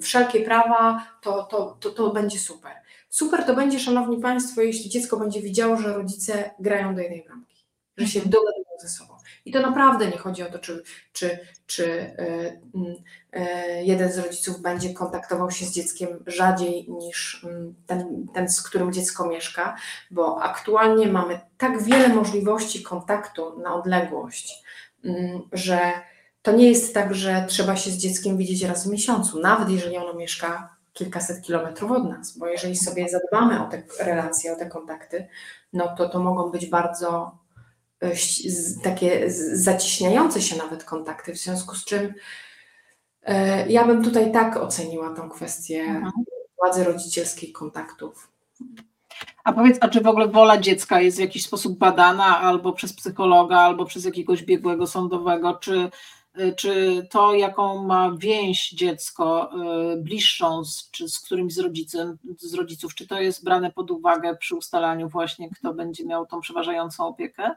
wszelkie prawa, to, to, to, to będzie super. Super to będzie, Szanowni Państwo, jeśli dziecko będzie widziało, że rodzice grają do jednej bramki, że się mhm. dogadują ze sobą. I to naprawdę nie chodzi o to, czy, czy, czy e, e, jeden z rodziców będzie kontaktował się z dzieckiem rzadziej niż mm, ten, ten, z którym dziecko mieszka, bo aktualnie mamy tak wiele możliwości kontaktu na odległość, mm, że to nie jest tak, że trzeba się z dzieckiem widzieć raz w miesiącu, nawet jeżeli ono mieszka kilkaset kilometrów od nas, bo jeżeli sobie zadbamy o te relacje, o te kontakty, no to to mogą być bardzo takie zacieśniające się nawet kontakty, w związku z czym e, ja bym tutaj tak oceniła tą kwestię mhm. władzy rodzicielskiej kontaktów. A powiedz, a czy w ogóle wola dziecka jest w jakiś sposób badana albo przez psychologa, albo przez jakiegoś biegłego sądowego, czy, e, czy to, jaką ma więź dziecko bliższą z, czy z którymś z, rodzicem, z rodziców, czy to jest brane pod uwagę przy ustalaniu właśnie, kto będzie miał tą przeważającą opiekę?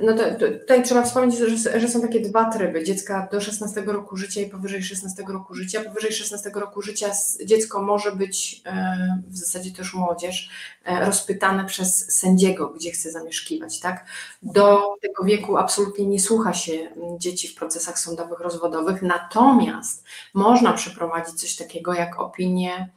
No to, to, tutaj trzeba wspomnieć, że, że, są takie dwa tryby. Dziecka do 16 roku życia i powyżej 16 roku życia. Powyżej 16 roku życia dziecko może być, e, w zasadzie już młodzież, e, rozpytane przez sędziego, gdzie chce zamieszkiwać. Tak? Do tego wieku absolutnie nie słucha się dzieci w procesach sądowych, rozwodowych, natomiast można przeprowadzić coś takiego jak opinię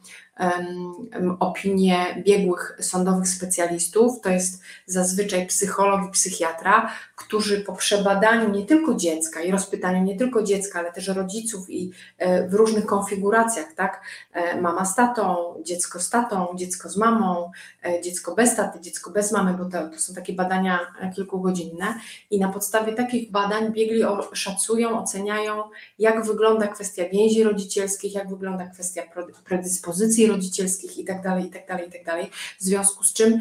opinie biegłych sądowych specjalistów, to jest zazwyczaj psycholog i psychiatra, którzy po przebadaniu nie tylko dziecka i rozpytaniu nie tylko dziecka, ale też rodziców i e, w różnych konfiguracjach, tak? E, mama z tatą, dziecko z tatą, dziecko z mamą, e, dziecko bez taty, dziecko bez mamy, bo to, to są takie badania kilkugodzinne i na podstawie takich badań biegli szacują, oceniają, jak wygląda kwestia więzi rodzicielskich, jak wygląda kwestia predyspozycji rodzicielskich itd., itd., itd., w związku z czym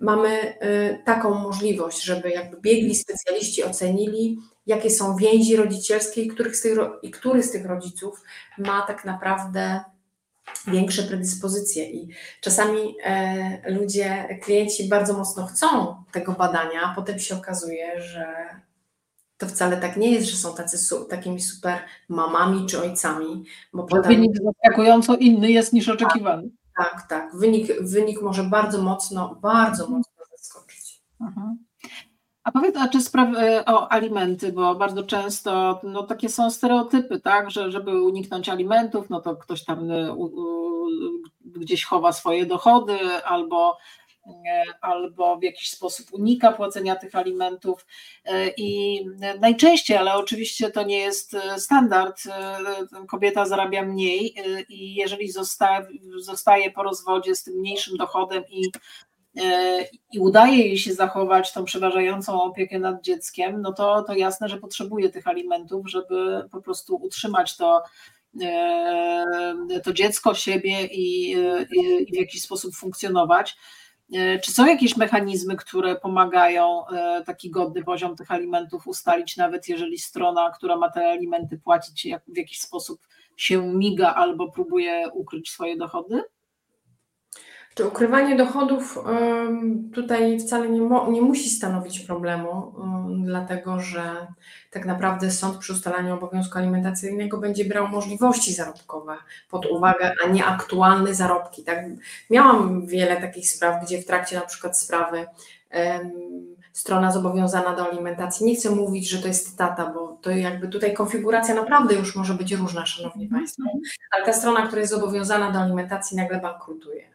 mamy y, taką możliwość, żeby jakby biegli specjaliści ocenili, jakie są więzi rodzicielskie i, których z tych, i który z tych rodziców ma tak naprawdę większe predyspozycje. I czasami e, ludzie, klienci bardzo mocno chcą tego badania, a potem się okazuje, że to wcale tak nie jest, że są tacy, takimi super mamami czy ojcami. Bo potem... Wynik zaskakująco inny jest niż oczekiwany. Tak, tak. Wynik, wynik może bardzo mocno, bardzo mhm. mocno zaskoczyć. Mhm. A powiedz, a czy sprawy e, o alimenty, bo bardzo często no, takie są stereotypy, tak, że żeby uniknąć alimentów, no to ktoś tam e, u, u, gdzieś chowa swoje dochody albo albo w jakiś sposób unika płacenia tych alimentów. E, I najczęściej, ale oczywiście to nie jest e, standard, kobieta zarabia mniej i jeżeli zostaje, po rozwodzie z tym mniejszym dochodem i i udaje jej się zachować tą przeważającą opiekę nad dzieckiem, no to, to jasne, że potrzebuje tych alimentów, żeby po prostu utrzymać to, to dziecko, siebie i, i w jakiś sposób funkcjonować. E, czy są jakieś mechanizmy, które pomagają e, taki godny poziom tych alimentów ustalić, nawet jeżeli strona, która ma te alimenty płacić, w jakiś sposób się miga albo próbuje ukryć swoje dochody? Czy ukrywanie dochodów tutaj wcale nie, nie musi stanowić problemu, dlatego że tak naprawdę sąd przy ustalaniu obowiązku alimentacyjnego będzie brał możliwości zarobkowe pod uwagę, a nie aktualne zarobki. Tak? Miałam wiele takich spraw, gdzie w trakcie na przykład sprawy strona zobowiązana do alimentacji. Nie chcę mówić, że to jest tata, bo to jakby tutaj konfiguracja naprawdę już może być różna, Szanowni Państwo, ale ta strona, która jest zobowiązana do alimentacji nagle bankrutuje.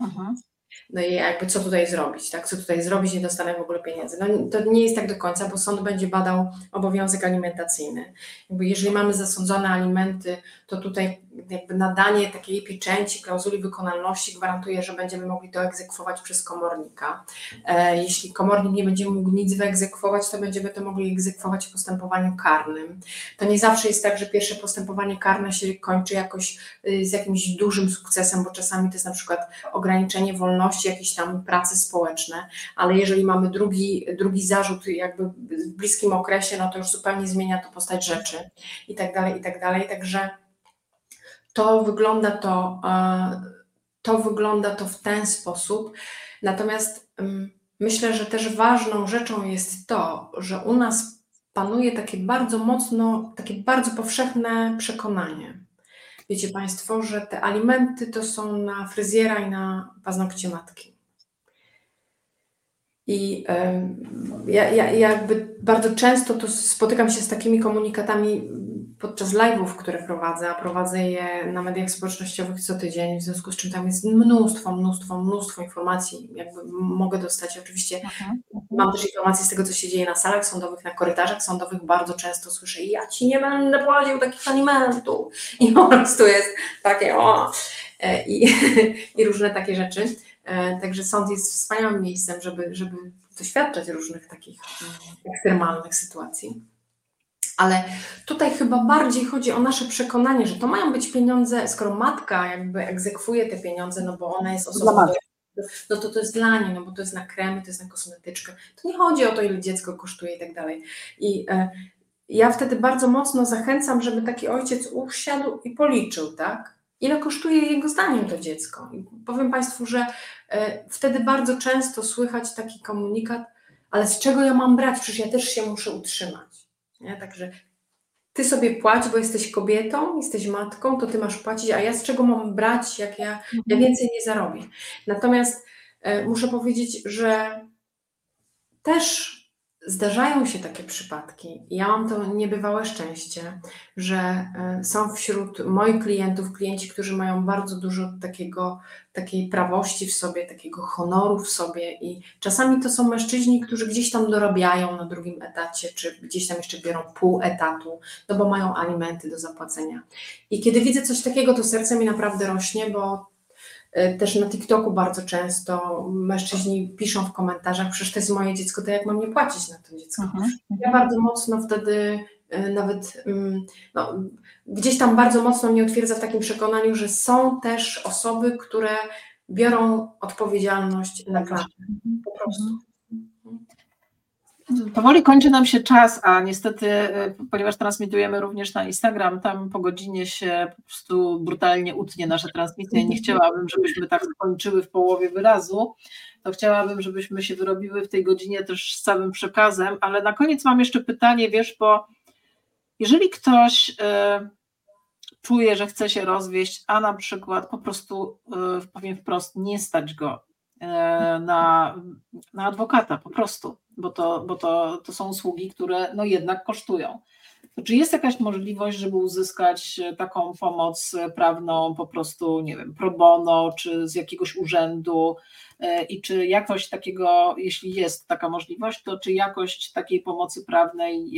Mhm. No i jakby co tutaj zrobić, tak? Co tutaj zrobić, nie dostanę w ogóle pieniędzy. No to nie jest tak do końca, bo sąd będzie badał obowiązek alimentacyjny. Jakby jeżeli mamy zasądzone alimenty, to tutaj jakby nadanie takiej pieczęci, klauzuli wykonalności gwarantuje, że będziemy mogli to egzekwować przez komornika. E, jeśli komornik nie będzie mógł nic wyegzekwować, to będziemy to mogli egzekwować w postępowaniu karnym. To nie zawsze jest tak, że pierwsze postępowanie karne się kończy jakoś y, z jakimś dużym sukcesem, bo czasami to jest na przykład ograniczenie wolności, jakieś tam prace społeczne, ale jeżeli mamy drugi, drugi zarzut jakby w bliskim okresie, no to już zupełnie zmienia to postać rzeczy i tak dalej, i tak dalej. Także to wygląda to, e, to wygląda to w ten sposób. Natomiast mm, myślę, że też ważną rzeczą jest to, że u nas panuje takie bardzo mocno, takie bardzo powszechne przekonanie. Wiecie Państwo, że te alimenty to są na fryzjera i na paznokcie matki. I ja, ja, jakby bardzo często to spotykam się z takimi komunikatami podczas live'ów, które prowadzę, a prowadzę je na mediach społecznościowych co tydzień, w związku z czym tam jest mnóstwo, mnóstwo, mnóstwo informacji, jakby mogę dostać. Oczywiście mhm. mam też informacje z tego, co się dzieje na salach sądowych, na korytarzach sądowych, bardzo często słyszę ja ci nie będę płacił takich alimentów i po prostu jest takie o e, i, i różne takie rzeczy. E, także sąd jest wspaniałym miejscem, żeby, żeby doświadczać różnych takich e, ekstremalnych sytuacji. Ale tutaj chyba bardziej chodzi o nasze przekonanie, że to mają być pieniądze, skoro matka jakby egzekwuje te pieniądze, no bo ona jest osobą, no to to jest dla niej, no bo to jest na kremy, to jest na kosmetyczkę. To nie chodzi o to, ile dziecko kosztuje i tak dalej. I e, ja wtedy bardzo mocno zachęcam, żeby taki ojciec usiadł i policzył, tak? Ile kosztuje jego zdaniem to dziecko. I powiem Państwu, że e, wtedy bardzo często słychać taki komunikat, ale z czego ja mam brać? Przecież ja też się muszę utrzymać. Nie? Także ty sobie płać, bo jesteś kobietą, jesteś matką, to ty masz płacić, a ja z czego mam brać, jak ja, ja mhm. więcej nie zarobię. Natomiast e, muszę powiedzieć, że też Zdarzają się takie przypadki. Ja mam to niebywałe szczęście, że e, są wśród moich klientów klienci, którzy mają bardzo dużo takiego, takiej prawości w sobie, takiego honoru w sobie i czasami to są mężczyźni, którzy gdzieś tam dorabiają na drugim etacie, czy gdzieś tam jeszcze biorą pół etatu, no bo mają alimenty do zapłacenia. I kiedy widzę coś takiego, to serce mi naprawdę rośnie, bo też na TikToku bardzo często mężczyźni piszą w komentarzach, przecież to jest moje dziecko, to jak mam nie płacić na to dziecko? Mhm. Ja bardzo mocno wtedy e, nawet mm, no, gdzieś tam bardzo mocno mnie utwierdza w takim przekonaniu, że są też osoby, które biorą odpowiedzialność na klatę. Po prostu. Powoli kończy nam się czas, a niestety, e, ponieważ transmitujemy również na Instagram, tam po godzinie się po prostu brutalnie utnie nasza transmisja i nie chciałabym, żebyśmy tak skończyły w połowie wyrazu, to chciałabym, żebyśmy się wyrobiły w tej godzinie też z całym przekazem, ale na koniec mam jeszcze pytanie, wiesz, bo jeżeli ktoś y, czuje, że chce się rozwieść, a na przykład po prostu, y, powiem wprost, nie stać go y, na, na adwokata po prostu, bo to, bo to, to są usługi, które no jednak kosztują. To czy jest jakaś możliwość, żeby uzyskać taką pomoc prawną po prostu, nie wiem, pro bono, czy z jakiegoś urzędu e, i czy jakość takiego, jeśli jest taka możliwość, to czy jakość takiej pomocy prawnej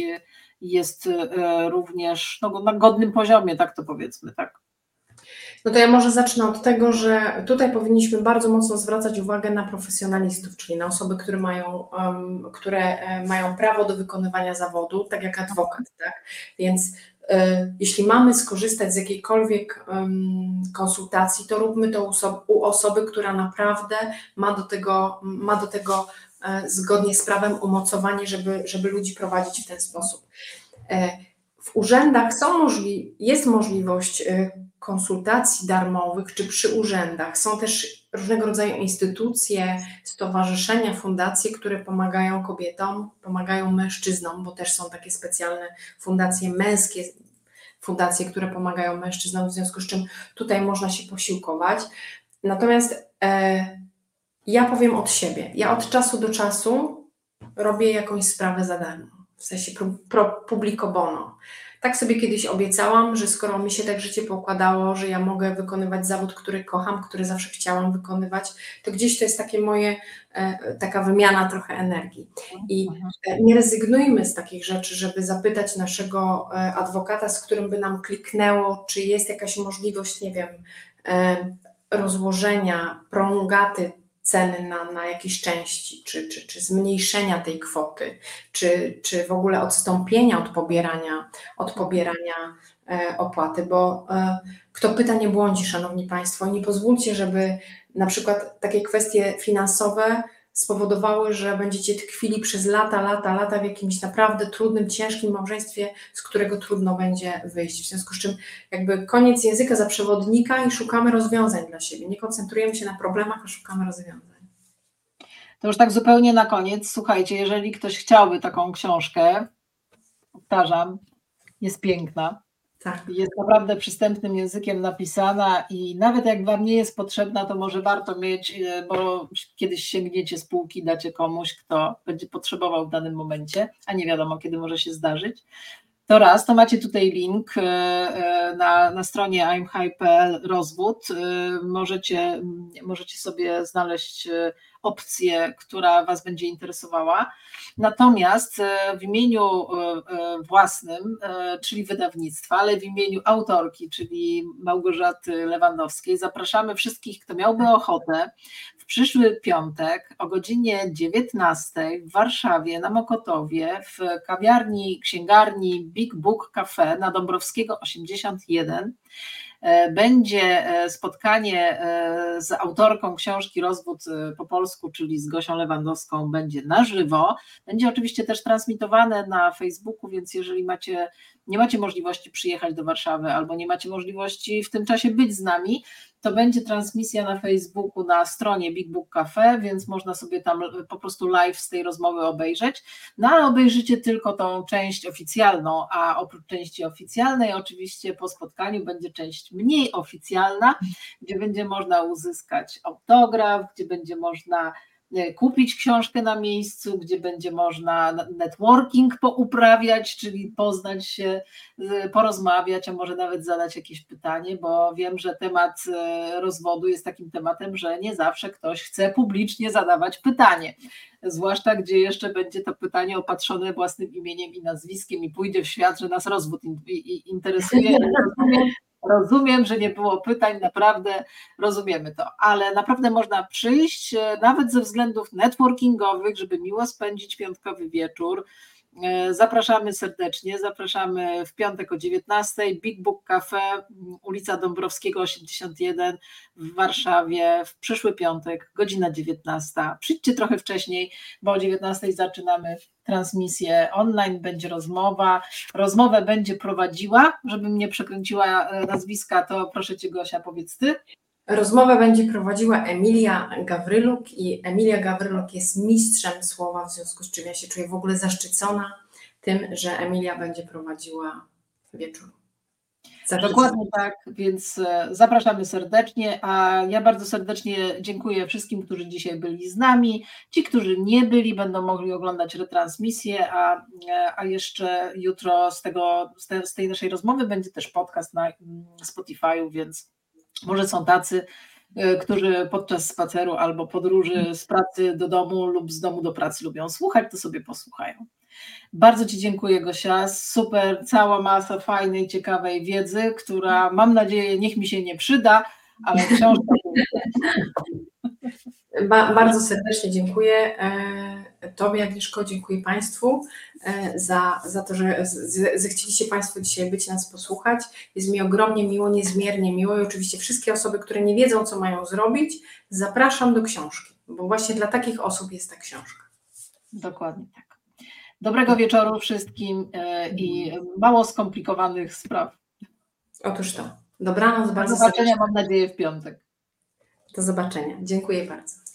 jest e, również no, na godnym poziomie, tak to powiedzmy, tak? No to ja może zacznę od tego, że tutaj powinniśmy bardzo mocno zwracać uwagę na profesjonalistów, czyli na osoby, które mają, um, które e, mają prawo do wykonywania zawodu, tak jak adwokat, tak? Więc y, jeśli mamy skorzystać z jakiejkolwiek um, konsultacji, to róbmy to u, u osoby, która naprawdę ma do tego, ma do tego e, zgodnie z prawem umocowanie, żeby, żeby ludzi prowadzić w ten sposób. E, w urzędach są możli, jest możliwość konsultacji darmowych czy przy urzędach. Są też różnego rodzaju instytucje, stowarzyszenia, fundacje, które pomagają kobietom, pomagają mężczyznom, bo też są takie specjalne fundacje męskie, fundacje, które pomagają mężczyznom, w związku z czym tutaj można się posiłkować. Natomiast e, ja powiem od siebie. Ja od czasu do czasu robię jakąś sprawę za darmo, w sensie pro, pro publico bono tak sobie kiedyś obiecałam, że skoro mi się tak życie pokładało, że ja mogę wykonywać zawód, który kocham, który zawsze chciałam wykonywać, to gdzieś to jest takie moje, e, taka wymiana trochę energii. I e, nie rezygnujmy z takich rzeczy, żeby zapytać naszego e, adwokata, z którym by nam kliknęło, czy jest jakaś możliwość, nie wiem, rozłożenia, prolongaty ceny na, na jakieś części, czy, czy, czy zmniejszenia tej kwoty, czy, czy w ogóle odstąpienia od pobierania, od pobierania e, opłaty, bo e, kto pyta, nie błądzi, Szanowni Państwo. Nie pozwólcie, żeby na przykład takie kwestie finansowe spowodowały, że będziecie tkwili przez lata, lata, lata w jakimś naprawdę trudnym, ciężkim małżeństwie, z którego trudno będzie wyjść. W związku z czym jakby koniec języka za przewodnika i szukamy rozwiązań dla siebie. Nie koncentrujemy się na problemach, a szukamy rozwiązań. To już tak zupełnie na koniec. Słuchajcie, jeżeli ktoś chciałby taką książkę, powtarzam, jest piękna. Tak. Jest naprawdę przystępnym językiem napisana i nawet jak Wam nie jest potrzebna, to może warto mieć, e, bo kiedyś sięgniecie z półki, dacie komuś, kto będzie potrzebował w danym momencie, a nie wiadomo, kiedy może się zdarzyć. To raz, to macie tutaj link e, e, na, na stronie imhigh.pl rozwód. Możecie, możecie sobie znaleźć opcję, która Was będzie interesowała. Natomiast e, w imieniu e, e, własnym, czyli wydawnictwa, ale w imieniu autorki, czyli Małgorzaty Lewandowskiej, zapraszamy wszystkich, kto miałby ochotę w przyszły piątek o godzinie 19 w Warszawie na Mokotowie w kawiarni, księgarni Big Book Cafe na Dąbrowskiego 81 E, będzie e, spotkanie e, z autorką książki Rozwód po polsku, czyli z Gosią Lewandowską, będzie na żywo. Będzie oczywiście też transmitowane na Facebooku, więc jeżeli macie, nie macie możliwości przyjechać do Warszawy albo nie macie możliwości w tym czasie być z nami, to będzie transmisja na Facebooku na stronie Big Book Cafe, więc można sobie tam po prostu live z tej rozmowy obejrzeć. No ale obejrzycie tylko tą część oficjalną, a oprócz części oficjalnej, oczywiście po spotkaniu będzie część mniej oficjalna, gdzie będzie można uzyskać autograf, gdzie będzie można E, kupić książkę na miejscu, gdzie będzie można networking pouprawiać, czyli poznać się, porozmawiać, a może nawet zadać jakieś pytanie, bo wiem, że temat e, rozwodu jest takim tematem, że nie zawsze ktoś chce publicznie zadawać pytanie. Zwłaszcza gdzie jeszcze będzie to pytanie opatrzone własnym imieniem i nazwiskiem i pójdzie w świat, że nas rozwód interesuje. Rozumiem, że nie było pytań, naprawdę rozumiemy to, ale naprawdę można przyjść, e, nawet ze względów networkingowych, żeby miło spędzić piątkowy wieczór. E, zapraszamy serdecznie, zapraszamy w piątek o 19, Big Book Cafe, ulica Dąbrowskiego 81 w Warszawie, w przyszły piątek, godzina 19. Przyjdźcie trochę wcześniej, bo o 19 zaczynamy transmisję online, będzie rozmowa. Rozmowę będzie prowadziła, żebym nie przekręciła e, nazwiska, to proszę Cię Gosia, powiedz Ty. Rozmowę będzie prowadziła Emilia Gawryluk i Emilia Gawryluk jest mistrzem słowa, w związku z czym ja się czuję w ogóle zaszczycona tym, że Emilia będzie prowadziła wieczór. Dokładnie tak, więc e, zapraszamy serdecznie, a ja bardzo serdecznie dziękuję wszystkim, którzy dzisiaj byli z nami. Ci, którzy nie byli, będą mogli oglądać retransmisję, a, e, a jeszcze jutro z, tego, z tej naszej rozmowy będzie też podcast na mm, Spotify'u, więc może są tacy, e, którzy podczas spaceru albo podróży z pracy do domu lub z domu do pracy lubią słuchać, to sobie posłuchają. Bardzo Ci dziękuję, Gosia. Super, cała masa fajnej, ciekawej wiedzy, która mam nadzieję, niech mi się nie przyda, ale książka. Ba bardzo serdecznie dziękuję e, Tobie, Agnieszko, dziękuję Państwu e, za, za to, że zechcieliście Państwo dzisiaj być nas posłuchać. Jest mi ogromnie miło, niezmiernie miło i oczywiście wszystkie osoby, które nie wiedzą, co mają zrobić, zapraszam do książki, bo właśnie dla takich osób jest ta książka. Dokładnie tak. Dobrego wieczoru wszystkim e, i mało skomplikowanych spraw. Otóż to. Dobranoc, bardzo Do zobaczenia, serdecznie. mam nadzieję, w piątek. Do zobaczenia. Dziękuję bardzo.